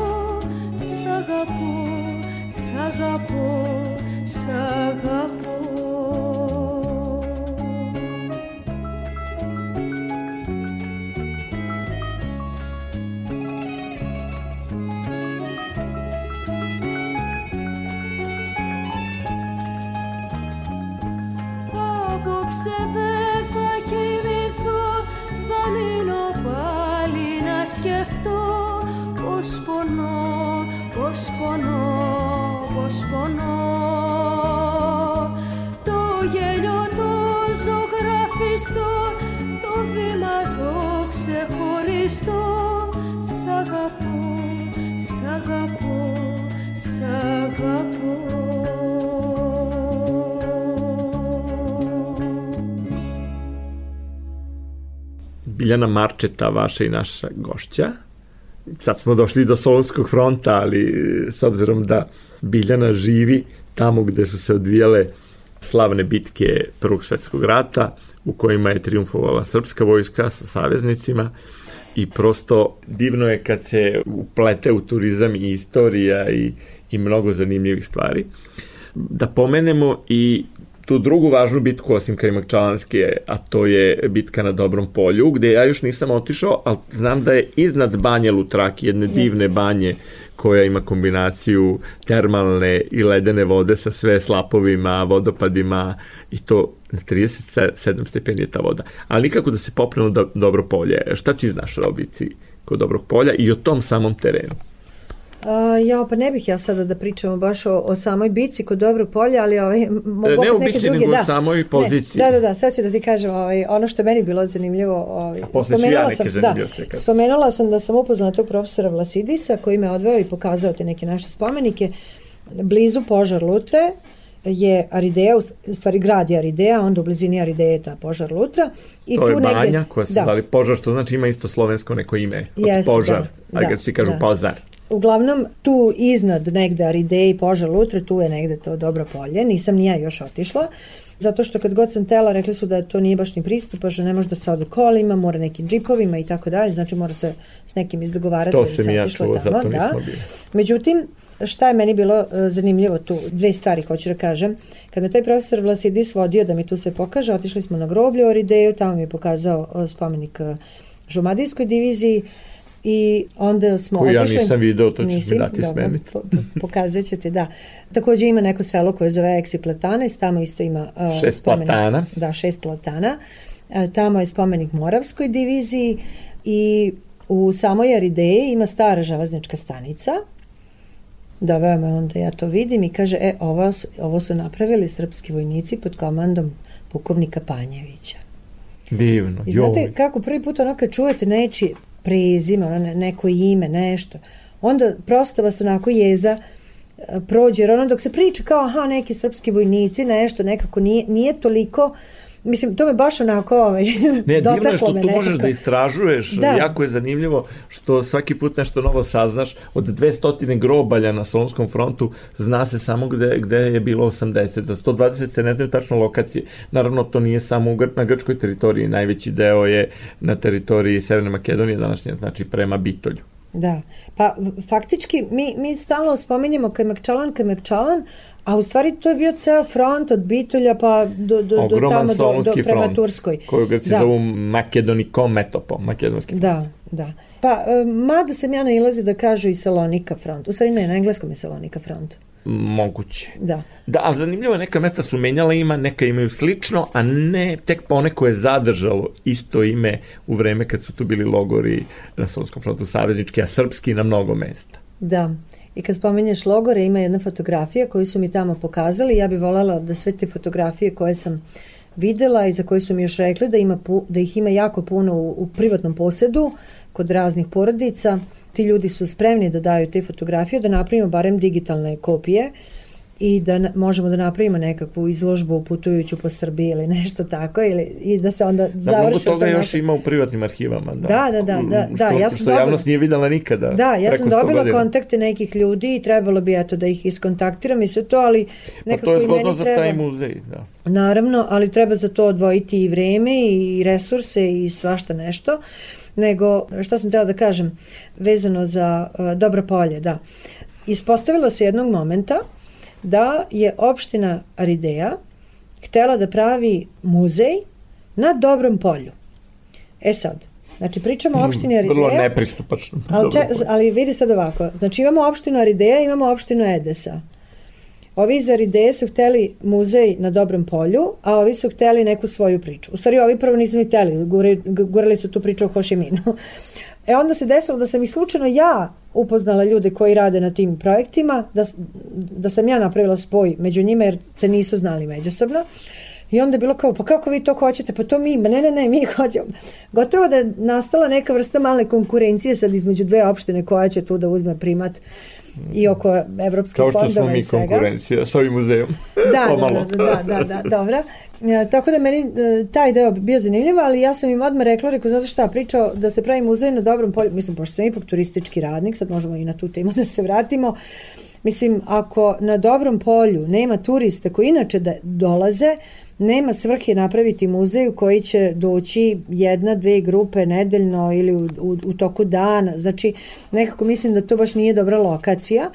Σ' αγαπώ, σ' αγαπώ, σ' αγαπώ Biljana Marčeta, vaša i naša gošća. Sad smo došli do Solunskog fronta, ali s obzirom da Biljana živi tamo gde su se odvijale slavne bitke Prvog svetskog rata, u kojima je triumfovala srpska vojska sa saveznicima i prosto divno je kad se uplete u turizam i istorija i, i mnogo zanimljivih stvari. Da pomenemo i tu drugu važnu bitku osim Kajmakčalanske, a to je bitka na Dobrom polju, gde ja još nisam otišao, ali znam da je iznad banje Lutraki, jedne divne banje koja ima kombinaciju termalne i ledene vode sa sve slapovima, vodopadima i to na 37 stepeni je ta voda. Ali nikako da se popne do Dobro polje. Šta ti znaš o obici kod Dobrog polja i o tom samom terenu? Uh, ja, pa ne bih ja sada da pričamo baš o, o samoj bici kod Dobrog polja, ali ovaj, mogu ne o neke bici, druge, nego da. samoj poziciji. Ne, da, da, da, sad ću da ti kažem, ovaj, ono što je meni bilo zanimljivo, ovaj, A posle ću ja neke sam, da, spomenula sam da sam upoznala tog profesora Vlasidisa koji me odveo i pokazao te neke naše spomenike blizu Požar Lutre, je Arideja, u stvari grad je Arideja, onda u blizini Arideje je ta požar Lutra. I to tu je banja negde, koja se da. zvali požar, što znači ima isto slovensko neko ime, od Jeste, požar, da, a da, si kažu da. pozar. Uglavnom, tu iznad negde Arideje i požar Lutre, tu je negde to dobro polje, nisam ni ja još otišla, zato što kad god sam tela, rekli su da to nije baš ni pristupaš, ne može da se ode kolima, mora nekim džipovima i tako dalje, znači mora se s nekim izdogovarati. To da sam ja čuo, zato da. nismo bili. Međutim, šta je meni bilo uh, zanimljivo tu, dve stvari hoću da kažem. Kad me taj profesor Vlasidis vodio da mi tu sve pokaže, otišli smo na groblje u Orideju, tamo mi je pokazao uh, spomenik uh, Žumadijskoj diviziji i onda smo Koju otišli. ja nisam video, to ćeš mi dati smeniti. Po, po, pokazat ću ti, da. Takođe ima neko selo koje zove Eksi Platana i tamo isto ima uh, šest spomenik, platana. Da, šest platana. Uh, tamo je spomenik Moravskoj diviziji i u samoj Arideji ima stara železnička stanica doveo me onda ja to vidim i kaže, e, ovo, ovo su napravili srpski vojnici pod komandom pukovnika Panjevića. Divno, I znate joj. kako prvi put ono kad čujete neči prezime, ono neko ime, nešto, onda prosto vas onako jeza e, prođe, jer ono dok se priča kao, aha, neki srpski vojnici, nešto, nekako nije, nije toliko uh, Mislim, to me baš onako ovaj, ne, divno je što tu nekako. možeš da istražuješ, da. jako je zanimljivo što svaki put nešto novo saznaš, od 200 grobalja na Solonskom frontu zna se samo gde, gde je bilo 80, za 120 se ne znaju tačno lokacije. Naravno, to nije samo na grčkoj teritoriji, najveći deo je na teritoriji Severne Makedonije današnje, znači prema Bitolju. Da, pa faktički mi, mi stalno spominjemo Kajmakčalan, Kajmakčalan, a u stvari to je bio ceo front od Bitolja pa do, do, do tamo do, do, prema front, Turskoj. Koju Grci da. zovu Makedonikom metopo, makedonski front. Da, da. Pa, e, mada sam ja nailazi da kažu i Salonika front. U stvari ne, na engleskom je Salonika front. Moguće. Da. Da, ali zanimljivo, neka mesta su menjala ima, neka imaju slično, a ne tek poneko je zadržalo isto ime u vreme kad su tu bili logori na Solskom frontu saveznički, a srpski na mnogo mesta. Da. I kad spomenješ logore, ima jedna fotografija koju su mi tamo pokazali. Ja bih voljela da sve te fotografije koje sam videla i za koje su mi još rekli da, ima, da ih ima jako puno u, u privatnom posedu kod raznih porodica, ti ljudi su spremni da daju te fotografije, da napravimo barem digitalne kopije i da na, možemo da napravimo nekakvu izložbu putujuću po Srbiji ili nešto tako ili i da se onda da, završi to. Da, toga još ima u privatnim arhivama. Da, da, da. da, da, da što, ja sam što dobila, javnost nije videla nikada. Da, ja sam dobila godina. kontakte nekih ljudi i trebalo bi eto da ih iskontaktiram i sve to, ali nekako pa to je zgodno za treba, taj muzej, da. Naravno, ali treba za to odvojiti i vreme i resurse i svašta nešto. Nego, šta sam tela da kažem, vezano za uh, dobro polje, da. Ispostavilo se jednog momenta da je opština Arideja htela da pravi muzej na dobrom polju. E sad, Znači, pričamo o opštini Arideja. Vrlo nepristupačno. Ali, če, ali vidi sad ovako. Znači, imamo opštinu Arideja, imamo opštinu Edesa. Ovi iz Arideje su hteli muzej na dobrom polju, a ovi su hteli neku svoju priču. U stvari, ovi prvo nisu ni hteli, gurali su tu priču o Hošiminu. E onda se desilo da sam i slučajno ja upoznala ljude koji rade na tim projektima, da, da sam ja napravila spoj među njima jer se nisu znali međusobno. I onda je bilo kao, pa kako vi to hoćete? Pa to mi, ne, ne, ne, mi hoćemo. Gotovo da je nastala neka vrsta male konkurencije sad između dve opštine koja će tu da uzme primat i oko evropskih fondova i svega. Kao što smo mi konkurencija s ovim muzejom. Da, da, da, da, da, da, dobro. E, tako da meni e, taj deo bio zanimljiv, ali ja sam im odmah rekla, rekao, znate šta, pričao da se pravi muzej na dobrom polju, mislim, pošto sam ipak turistički radnik, sad možemo i na tu temu da se vratimo, Mislim, ako na dobrom polju nema turista koji inače da dolaze, nema svrhe napraviti muzej u koji će doći jedna, dve grupe nedeljno ili u, u, u toku dana. Znači, nekako mislim da to baš nije dobra lokacija.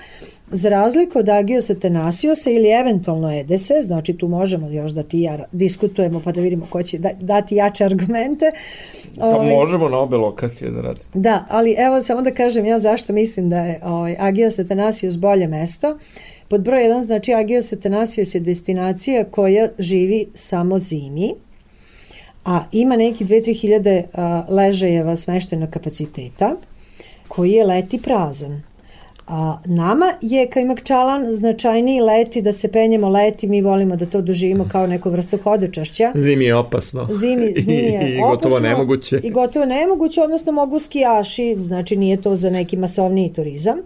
Za razliku od Agiosa Tenasiosa ili eventualno Edese, znači tu možemo još da ti ja diskutujemo pa da vidimo ko će da, dati jače argumente. Pa ovaj, možemo na obe lokacije da radimo. Da, ali evo samo da kažem ja zašto mislim da je ovaj, Agios Atanasios bolje mesto. Pod broj 1 znači Agios Atanasios je destinacija koja živi samo zimi, a ima neki 2-3 hiljade ležajeva smeštenog kapaciteta koji je leti prazan. A, nama je Kajmakčalan značajniji leti, da se penjemo leti, mi volimo da to doživimo kao neku vrstu hodočašća. Zimi je opasno. Zimi, zimi je I, i gotovo nemoguće. I gotovo nemoguće, odnosno mogu skijaši, znači nije to za neki masovniji turizam.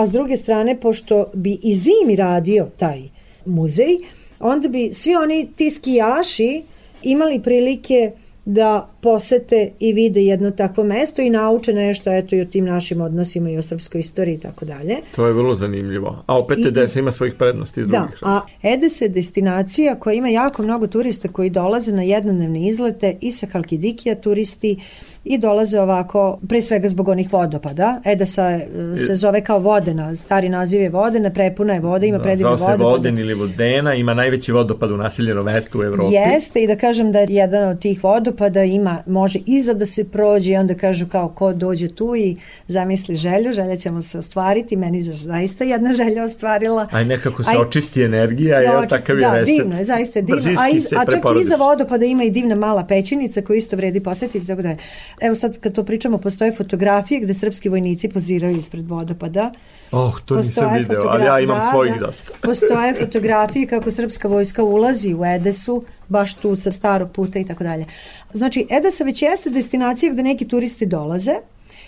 A s druge strane, pošto bi i zimi radio taj muzej, onda bi svi oni ti skijaši imali prilike da posete i vide jedno takvo mesto i nauče nešto eto i o tim našim odnosima i o srpskoj istoriji i tako dalje. To je vrlo zanimljivo. A opet Edes ima svojih prednosti i da, drugih. Da, a Edes je destinacija koja ima jako mnogo turista koji dolaze na jednodnevne izlete i sa Halkidikija turisti i dolaze ovako, pre svega zbog onih vodopada. Edesa se zove kao Vodena, stari naziv je Vodena, prepuna je voda, ima da, predivne vodopada. Zove se Voden ili Vodena, ima najveći vodopad u naseljenom mestu u Evropi. Jeste i da kažem da jedan od tih vodopada ima, može iza da se prođe i onda kažu kao ko dođe tu i zamisli želju, želja ćemo se ostvariti, meni za zaista jedna želja ostvarila. Aj nekako se Aj, očisti energija, je očist, takav je Da, divno je, zaista je divno. A, iz, a čak iza vodopada ima i divna mala pećinica koju isto vredi posetiti, tako da Evo sad kad to pričamo, postoje fotografije gde srpski vojnici poziraju ispred vodopada. Oh, to postoje nisam video, ali ja imam da, svojih da. dosta. postoje fotografije kako srpska vojska ulazi u Edesu, baš tu sa starog puta i tako dalje. Znači, Edesa već jeste destinacija gde neki turisti dolaze,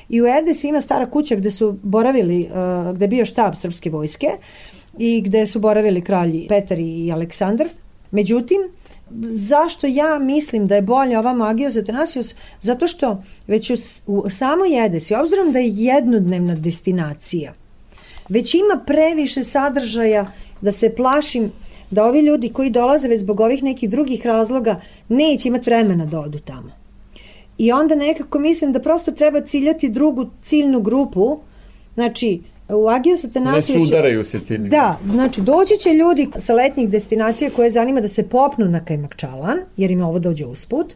I u Edesi ima stara kuća gde su boravili, uh, gde je bio štab srpske vojske i gde su boravili kralji Petar i Aleksandar. Međutim, zašto ja mislim da je bolja ova magija za Tenasius? Zato što već u, u samo Jedesi, obzirom da je jednodnevna destinacija, već ima previše sadržaja da se plašim da ovi ljudi koji dolaze već zbog ovih nekih drugih razloga neće imati vremena da odu tamo. I onda nekako mislim da prosto treba ciljati drugu ciljnu grupu, znači u Agiju se te nasreće... Ne sudaraju se ciljni. Da, znači doći će ljudi sa letnjih destinacija koje zanima da se popnu na Kajmakčalan, jer im ovo dođe usput,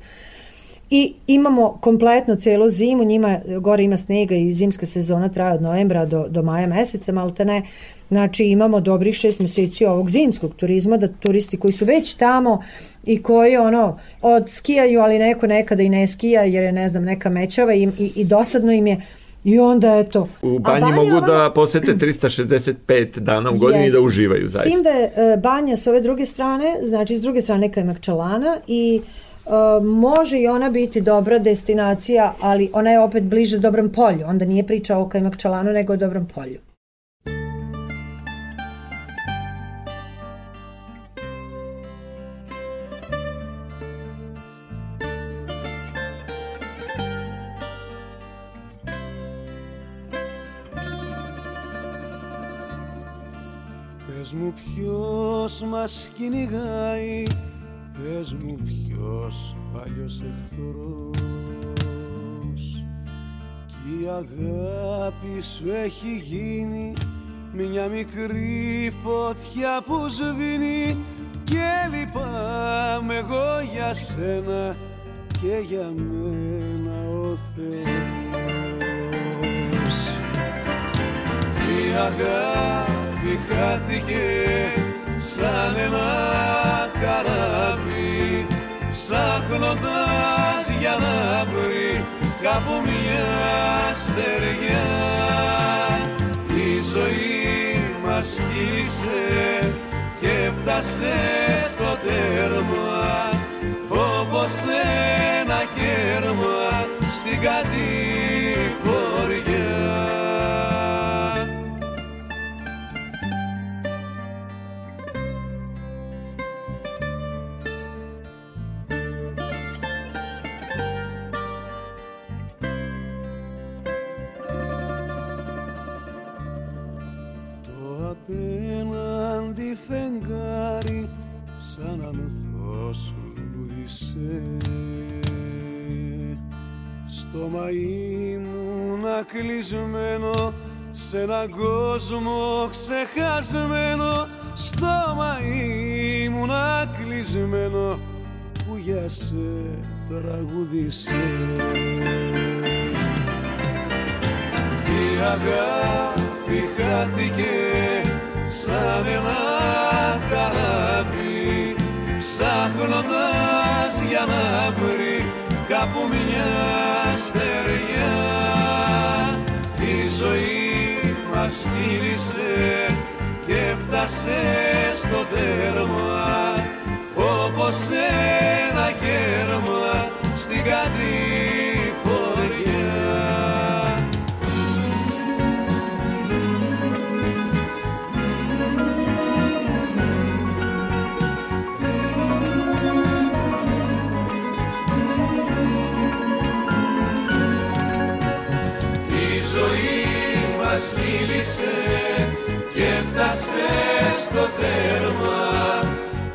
I imamo kompletno celu zimu, njima gore ima snega i zimska sezona traje od novembra do, do maja meseca, malte ne. Znači imamo dobrih šest meseci ovog zimskog turizma, da turisti koji su već tamo i koji ono, od skijaju, ali neko nekada i ne skija jer je ne znam neka mećava i, i, i dosadno im je I onda eto... U banji banja, mogu ono, da posete 365 dana u godini i da uživaju zaista. S tim da je banja s ove druge strane, znači s druge strane Kajmakčalana i Uh, može i ona biti dobra destinacija, ali ona je opet bliže dobrom polju. Onda nije priča o Kajmakčalanu, nego o dobrom polju. Ποιος μας κυνηγάει Πες μου ποιος παλιός εχθρός. Κι η αγάπη σου έχει γίνει μια μικρή φωτιά που σβήνει. Και λυπάμαι εγώ για σένα και για μένα ο Θεός αγάπη χάθηκε σαν ένα καράβι ψάχνοντας για να βρει κάπου μια στεριά η ζωή μας κύλησε και φτάσε στο τέρμα όπως ένα κέρμα στην κατηγοριά στο μαΐ μου να κλεισμένο σε έναν κόσμο ξεχασμένο. Στο μαΐ μου να κλεισμένο που για σε τραγουδίσε η αγάπη χάθηκε σαν ένα καράβι ψάχνοντας για να βρει κάπου μια στεριά η ζωή μας κύλησε και φτάσε στο τέρμα όπως ένα κέρμα στην κατοικία μας μίλησε και έφτασε στο τέρμα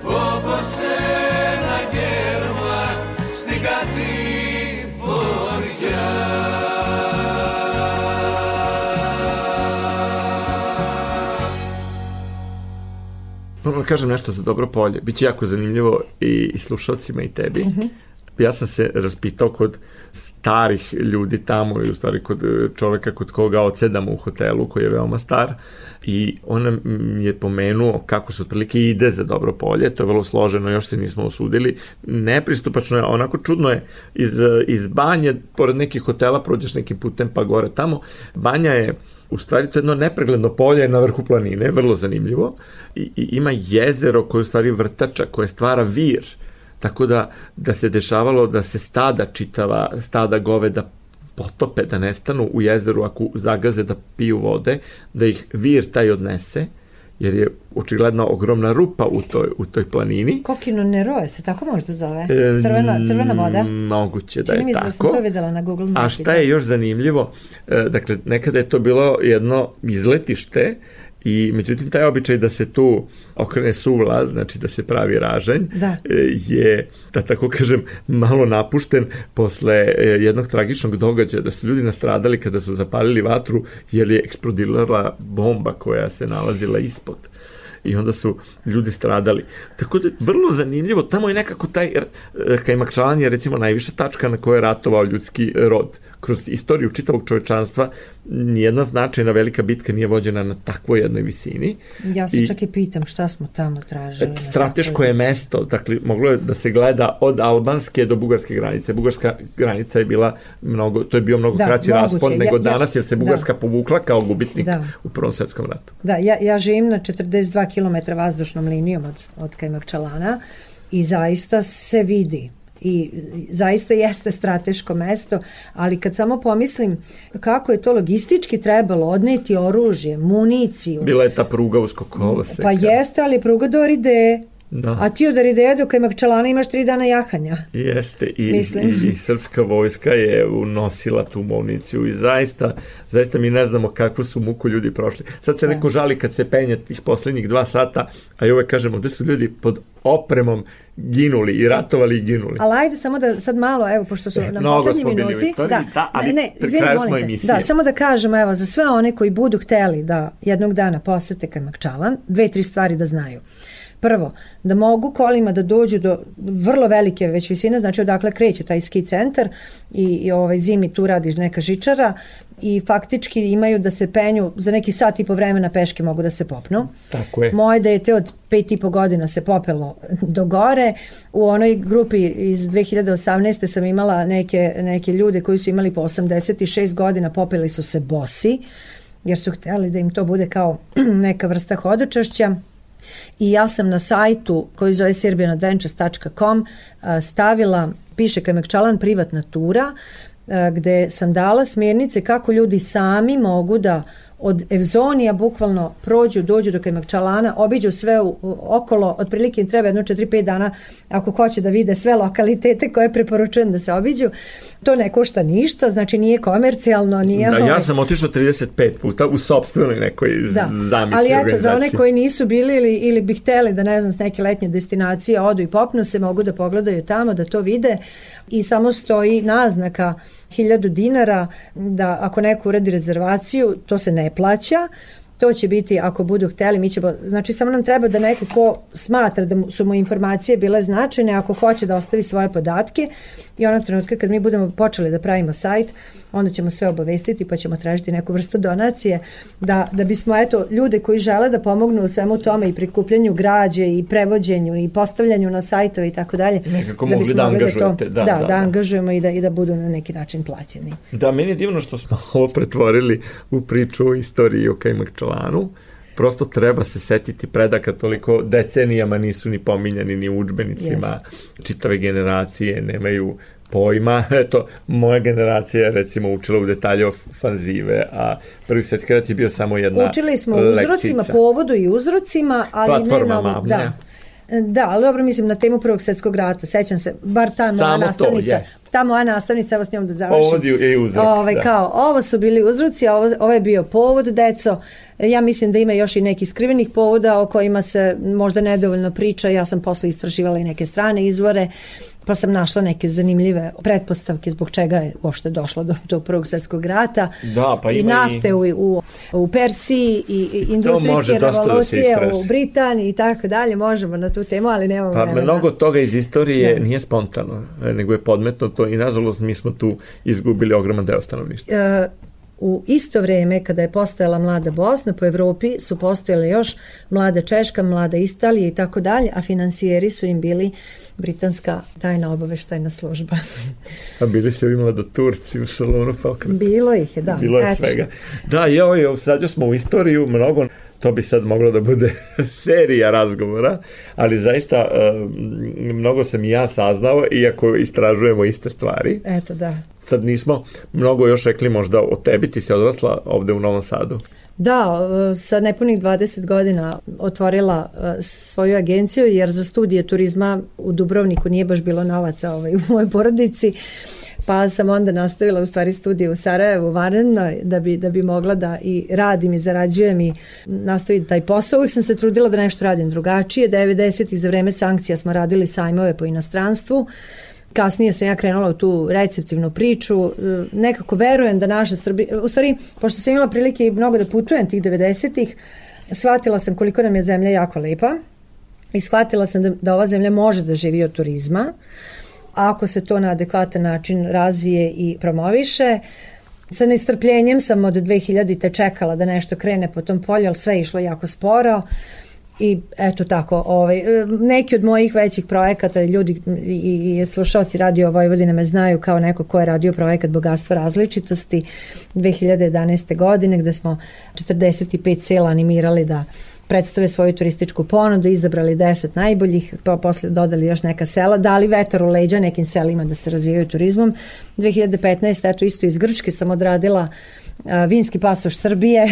όπως ένα γέρμα στην κατηφοριά. Moram da kažem nešto za dobro polje. Biće jako zanimljivo i, i slušalcima i tebi. Mm -hmm. Ja sam se raspitao kod starih ljudi tamo i u stvari kod e, čoveka kod koga odsedamo u hotelu koji je veoma star i on je pomenuo kako se otprilike ide za dobro polje, to je vrlo složeno, još se nismo osudili, nepristupačno je, onako čudno je, iz, iz banje, pored nekih hotela prođeš nekim putem pa gore tamo, banja je u stvari to je jedno nepregledno polje na vrhu planine, vrlo zanimljivo, i, i ima jezero koje je u stvari vrtača, koje stvara vir, Tako da, da se dešavalo da se stada čitava, stada goveda potope, da nestanu u jezeru ako zagaze da piju vode, da ih vir taj odnese, jer je očigledno ogromna rupa u toj, u toj planini. Kokino Neroe se tako možda zove? Crvena, crvena voda? Moguće da Čini je tako. Čini mi da sam to videla na Google Mapi. A šta je još zanimljivo? E, dakle, nekada je to bilo jedno izletište I međutim, taj običaj da se tu okrene suvla, znači da se pravi ražanj, da. E, je, da tako kažem, malo napušten posle e, jednog tragičnog događaja, da su ljudi nastradali kada su zapalili vatru jer je eksplodirala bomba koja se nalazila ispod i onda su ljudi stradali. Tako da je vrlo zanimljivo, tamo je nekako taj eh, Kajmakčalan je recimo najviša tačka na kojoj je ratovao ljudski rod. Kroz istoriju čitavog čovečanstva nijedna značajna velika bitka nije vođena na takvoj jednoj visini. Ja se I, čak i pitam šta smo tamo tražili. Strateško je mesto, dakle, moglo je da se gleda od albanske do bugarske granice. Bugarska granica je bila mnogo, to je bio mnogo da, kraći moguće. raspon nego ja, danas, jer se da. Bugarska da. povukla kao gubitnik da. u Prvom svetskom ratu. Da, ja, ja živim na 42 km vazdušnom linijom od, od Kajmakčalana i zaista se vidi i zaista jeste strateško mesto, ali kad samo pomislim kako je to logistički trebalo odneti oružje, municiju. Bila je ta pruga usko koloseka. Pa jeste, ali pruga do Oride. Da. A ti od Arideja do Kajmakčalana imaš tri dana jahanja. Jeste, i, i, i srpska vojska je unosila tu municiju i zaista, zaista mi ne znamo kakvu su muku ljudi prošli. Sad se da. neko žali kad se penje tih poslednjih dva sata, a i uvek kažemo gde su ljudi pod opremom ginuli i ratovali i ginuli. Ali ajde samo da sad malo, evo, pošto su e, na poslednji minuti. da, da, ali ne, izvini, molim te. Da, samo da kažemo, evo, za sve one koji budu hteli da jednog dana posete Kajmakčalan, dve, tri stvari da znaju. Prvo, da mogu kolima da dođu do vrlo velike već visine, znači odakle kreće taj ski centar i, i ovaj zimi tu radi neka žičara i faktički imaju da se penju za neki sat i po vremena peške mogu da se popnu. Tako je. Moje dete od pet i po godina se popelo do gore. U onoj grupi iz 2018. sam imala neke, neke ljude koji su imali po 86 godina, popeli su se bosi jer su hteli da im to bude kao neka vrsta hodočašća i ja sam na sajtu koji zove serbianadventures.com stavila, piše Kajmakčalan privatna tura, gde sam dala smjernice kako ljudi sami mogu da od Evzonija bukvalno prođu, dođu do Kajmakčalana, obiđu sve u, u, okolo, otprilike im treba jedno 4-5 dana ako hoće da vide sve lokalitete koje preporučujem da se obiđu. To ne košta ništa, znači nije komercijalno, nije... Da, ja ovaj- sam otišao 35 puta u sobstvenoj nekoj da. zamisli Ali eto, za one koji nisu bili ili, ili bi hteli da ne znam s neke letnje destinacije odu i popnu se, mogu da pogledaju tamo, da to vide i samo stoji naznaka 1000 dinara da ako neko uradi rezervaciju, to se ne plaća, to će biti ako budu hteli, mi ćemo, znači samo nam treba da neko ko smatra da su mu informacije bile značajne, ako hoće da ostavi svoje podatke i onog trenutka kad mi budemo počeli da pravimo sajt, onda ćemo sve obavestiti pa ćemo tražiti neku vrstu donacije da, da bismo eto ljude koji žele da pomognu u svemu tome i prikupljanju građe i prevođenju i postavljanju na sajtove i tako dalje nekako da mogli da angažujete da, da, da, da, da, angažujemo i da, i da budu na neki način plaćeni. Da meni je divno što smo ovo pretvorili u priču o istoriji o Kajmakčalanu prosto treba se setiti predaka toliko decenijama nisu ni pominjani ni u učbenicima yes. čitave generacije nemaju pojma. Eto, moja generacija je recimo učila u detalje fanzive, a prvi svetski rat je bio samo jedna Učili smo uzrocima, povodu i uzrocima, ali Platforma nemamo... Mamne. Da. Da, ali dobro mislim na temu Prvog svetskog rata, sećam se, bar ta moja Samo nastavnica, to, yes. ta moja nastavnica, evo s njom da završim. Povod je uzrok. Ovaj, da. Kao, ovo su bili uzroci, ovo, ovo je bio povod, deco. Ja mislim da ima još i nekih skrivenih povoda o kojima se možda nedovoljno priča, ja sam posle istraživala i neke strane izvore pa sam našla neke zanimljive pretpostavke zbog čega je uopšte došlo do, do prvog svetskog rata da, pa i nafte i... U, u, u Persiji i, i industrijske da revolucije da u Britaniji i tako dalje, možemo na tu temu, ali nemamo pa, vremena. Mnogo toga iz istorije ne. nije spontano, nego je podmetnuto i nažalost mi smo tu izgubili ogroman deo stanovništva. E, u isto vreme kada je postojala mlada Bosna po Evropi su postojale još mlada Češka, mlada Italija i tako dalje, a financijeri su im bili britanska tajna obaveštajna služba. a bili su imala da Turci u salonu Falcon. Bilo ih, da. Bilo je Eto. svega. Da, evo, sad smo u istoriju mnogo to bi sad moglo da bude serija razgovora, ali zaista mnogo sam i ja saznao, iako istražujemo iste stvari. Eto, da. Sad nismo mnogo još rekli možda o tebi, ti si odrasla ovde u Novom Sadu. Da, sa nepunih 20 godina otvorila svoju agenciju jer za studije turizma u Dubrovniku nije baš bilo novaca ovaj, u mojoj porodici pa sam onda nastavila u stvari studije u Sarajevu vanredno da bi, da bi mogla da i radim i zarađujem i nastaviti taj posao. Uvijek sam se trudila da nešto radim drugačije. 90. za vreme sankcija smo radili sajmove po inostranstvu. Kasnije sam ja krenula u tu receptivnu priču. Nekako verujem da naša Srbija, u stvari, pošto sam imala prilike i mnogo da putujem tih 90-ih, shvatila sam koliko nam je zemlja jako lepa i shvatila sam da, da ova zemlja može da živi od turizma ako se to na adekvatan način razvije i promoviše. Sa nestrpljenjem sam od 2000. te čekala da nešto krene po tom polju, ali sve je išlo jako sporo i eto tako, ovaj, neki od mojih većih projekata, ljudi i, i slušalci Radio Vojvodine me znaju kao neko ko je radio projekat Bogatstvo različitosti 2011. godine gde smo 45 sela animirali da predstave svoju turističku ponudu, izabrali 10 najboljih, pa posle dodali još neka sela, dali vetar u leđa nekim selima da se razvijaju turizmom. 2015. eto isto iz Grčke sam odradila vinski pasoš Srbije.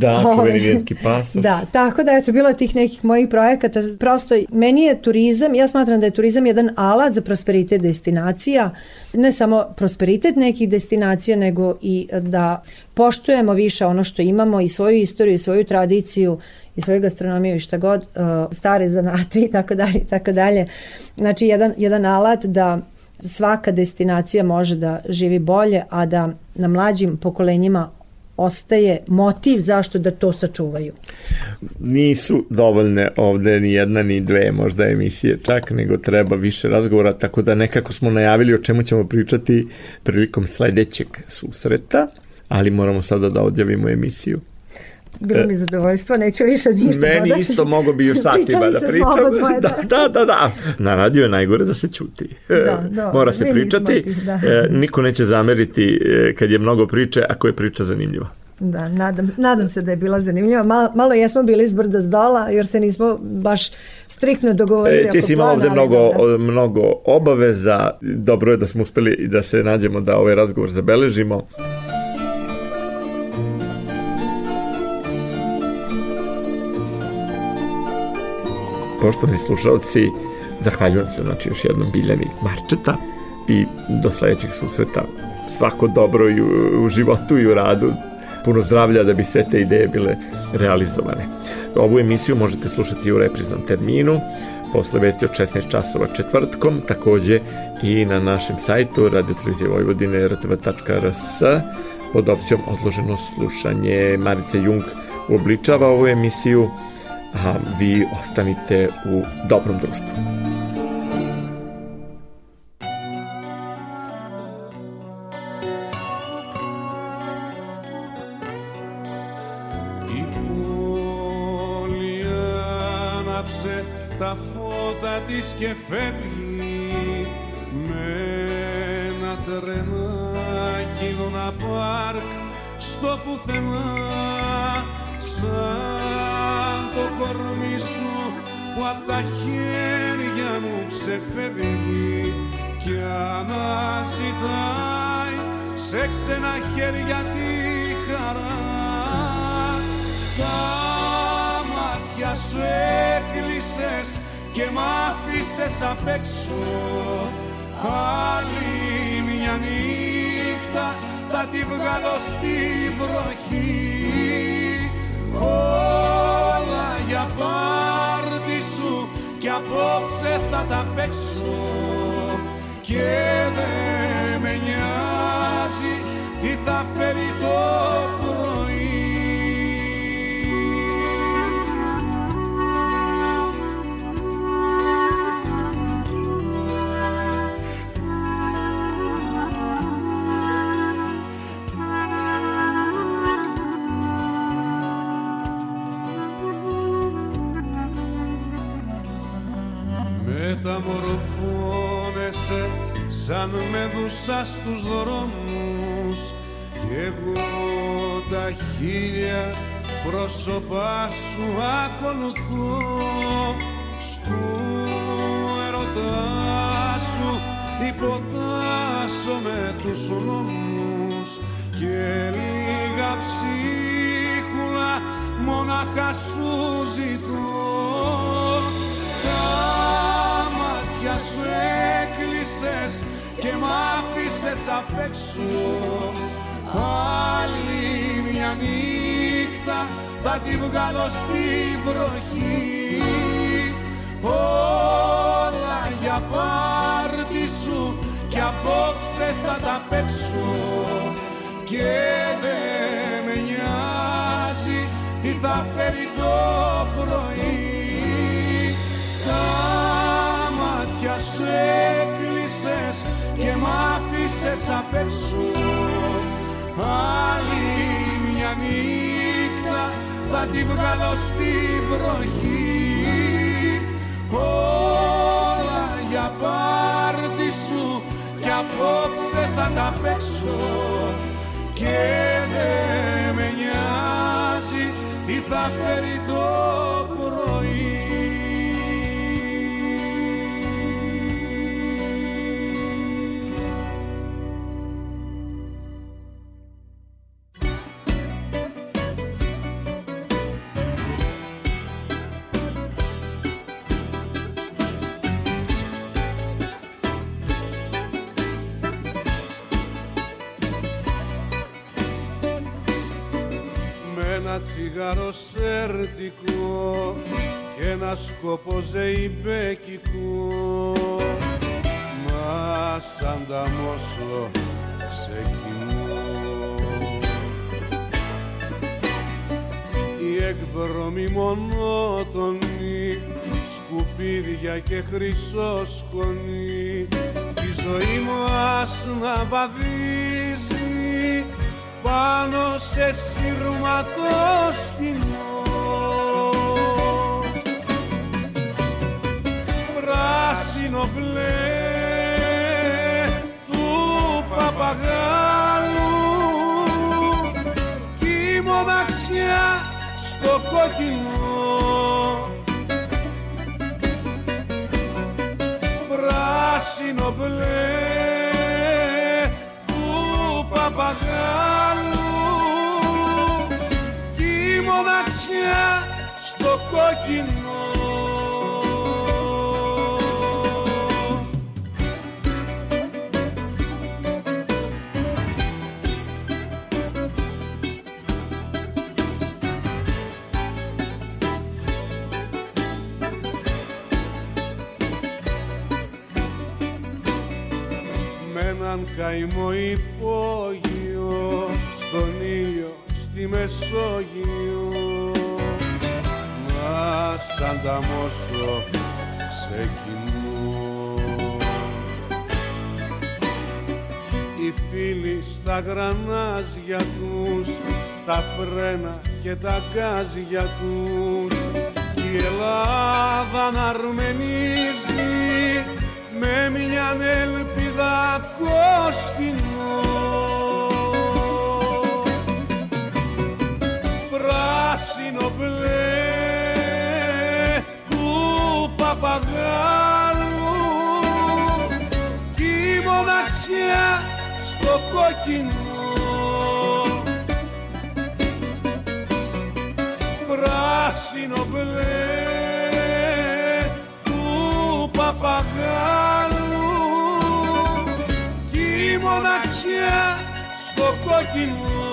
Da, čuveni ovaj, vinski pasoš. Da, tako da eto bilo tih nekih mojih projekata. Prosto meni je turizam, ja smatram da je turizam jedan alat za prosperitet destinacija, ne samo prosperitet nekih destinacija, nego i da poštujemo više ono što imamo i svoju istoriju i svoju tradiciju i svoju gastronomiju i šta god, uh, stare zanate i tako dalje i tako dalje. Znači jedan, jedan alat da svaka destinacija može da živi bolje, a da na mlađim pokolenjima ostaje motiv zašto da to sačuvaju. Nisu dovoljne ovde ni jedna ni dve možda emisije čak, nego treba više razgovora, tako da nekako smo najavili o čemu ćemo pričati prilikom sledećeg susreta, ali moramo sada da odjavimo emisiju. Bilo mi zadovoljstvo, neću više ništa Meni dodati. isto mogo bi još satima da pričam. Dvoje, da. da, da, da. Na radio je najgore da se čuti. Da, da, Mora se pričati. Da. E, niko neće zameriti e, kad je mnogo priče, ako je priča zanimljiva. Da, nadam, nadam se da je bila zanimljiva. Malo, malo jesmo bili s brda s dola, jer se nismo baš striktno dogovorili e, ti si imao ovde mnogo, da. mnogo obaveza. Dobro je da smo uspeli da se nađemo da ovaj razgovor zabeležimo. Poštovani slušalci, zahvaljujem se znači još jednom Biljani Marčeta i do sledećeg susreta svako dobro i u, u životu i u radu puno zdravlja da bi sve te ideje bile realizovane. Ovu emisiju možete slušati u repriznom terminu posle vesti od 16 časova četvrtkom, takođe i na našem sajtu radiotelevizije Vojvodine rtv.rs pod opcijom odloženo slušanje. Marice Jung uobličava ovu emisiju, a vi ostanite u dobrom društvu. τα φώτα της και φεύγει με ένα τρενάκι να πάρκ στο πουθενά σαν το κορμί σου που απ' τα χέρια μου ξεφεύγει και αναζητάει σε ξένα χέρια τη χαρά. Τα μάτια σου έκλεισες και μ' άφησες απ' έξω. Άλλη μια νύχτα θα τη βγάλω στη βροχή. Όλα για πάρτι σου και απόψε θα τα παίξω. Και δεν με νοιάζει τι θα φέρει το μεταμορφώνεσαι σαν δούσα στους δρόμους. Κι εγώ τα χίλια πρόσωπά σου ακολουθώ. Στου ερωτά σου υποτάσσω με τους νόμους. Και λίγα ψίχουλα μόναχα σου ζητώ σου έκλεισες και μ' άφησες απ' έξω. Άλλη μια νύχτα θα τη βγάλω στη βροχή. Όλα για πάρτι σου κι απόψε θα τα παίξω. Και δεν με νοιάζει τι θα φέρει το και μ' άφησες απ' έξω. Άλλη μια νύχτα θα τη βγάλω στη βροχή. Όλα για πάρτι σου κι απόψε θα τα παίξω. Και δεν με νοιάζει τι θα φέρει το τσιγάρο σερτικό και ένα σκοπό ζεϊμπέκικο. Μα σαν τα μόσο ξεκινώ. Η εκδρομή μονότονη σκουπίδια και χρυσό σκονή η ζωή μας να βαδίζει πάνω σε σύρματο σκηνό. Πράσινο μπλε του παπαγάλου κι η μοναξιά στο κόκκινο καημό υπόγειο μα σαν τα μόσο ξεκινώ οι φίλοι στα γρανάζια τους τα φρένα και τα γκάζια τους. Η Ελλάδα να αρμενίζει με μια ελπίδα κόσκινο στο κόκκινο πράσινο μπλε παπαγάλου κι η μοναξιά στο κόκκινο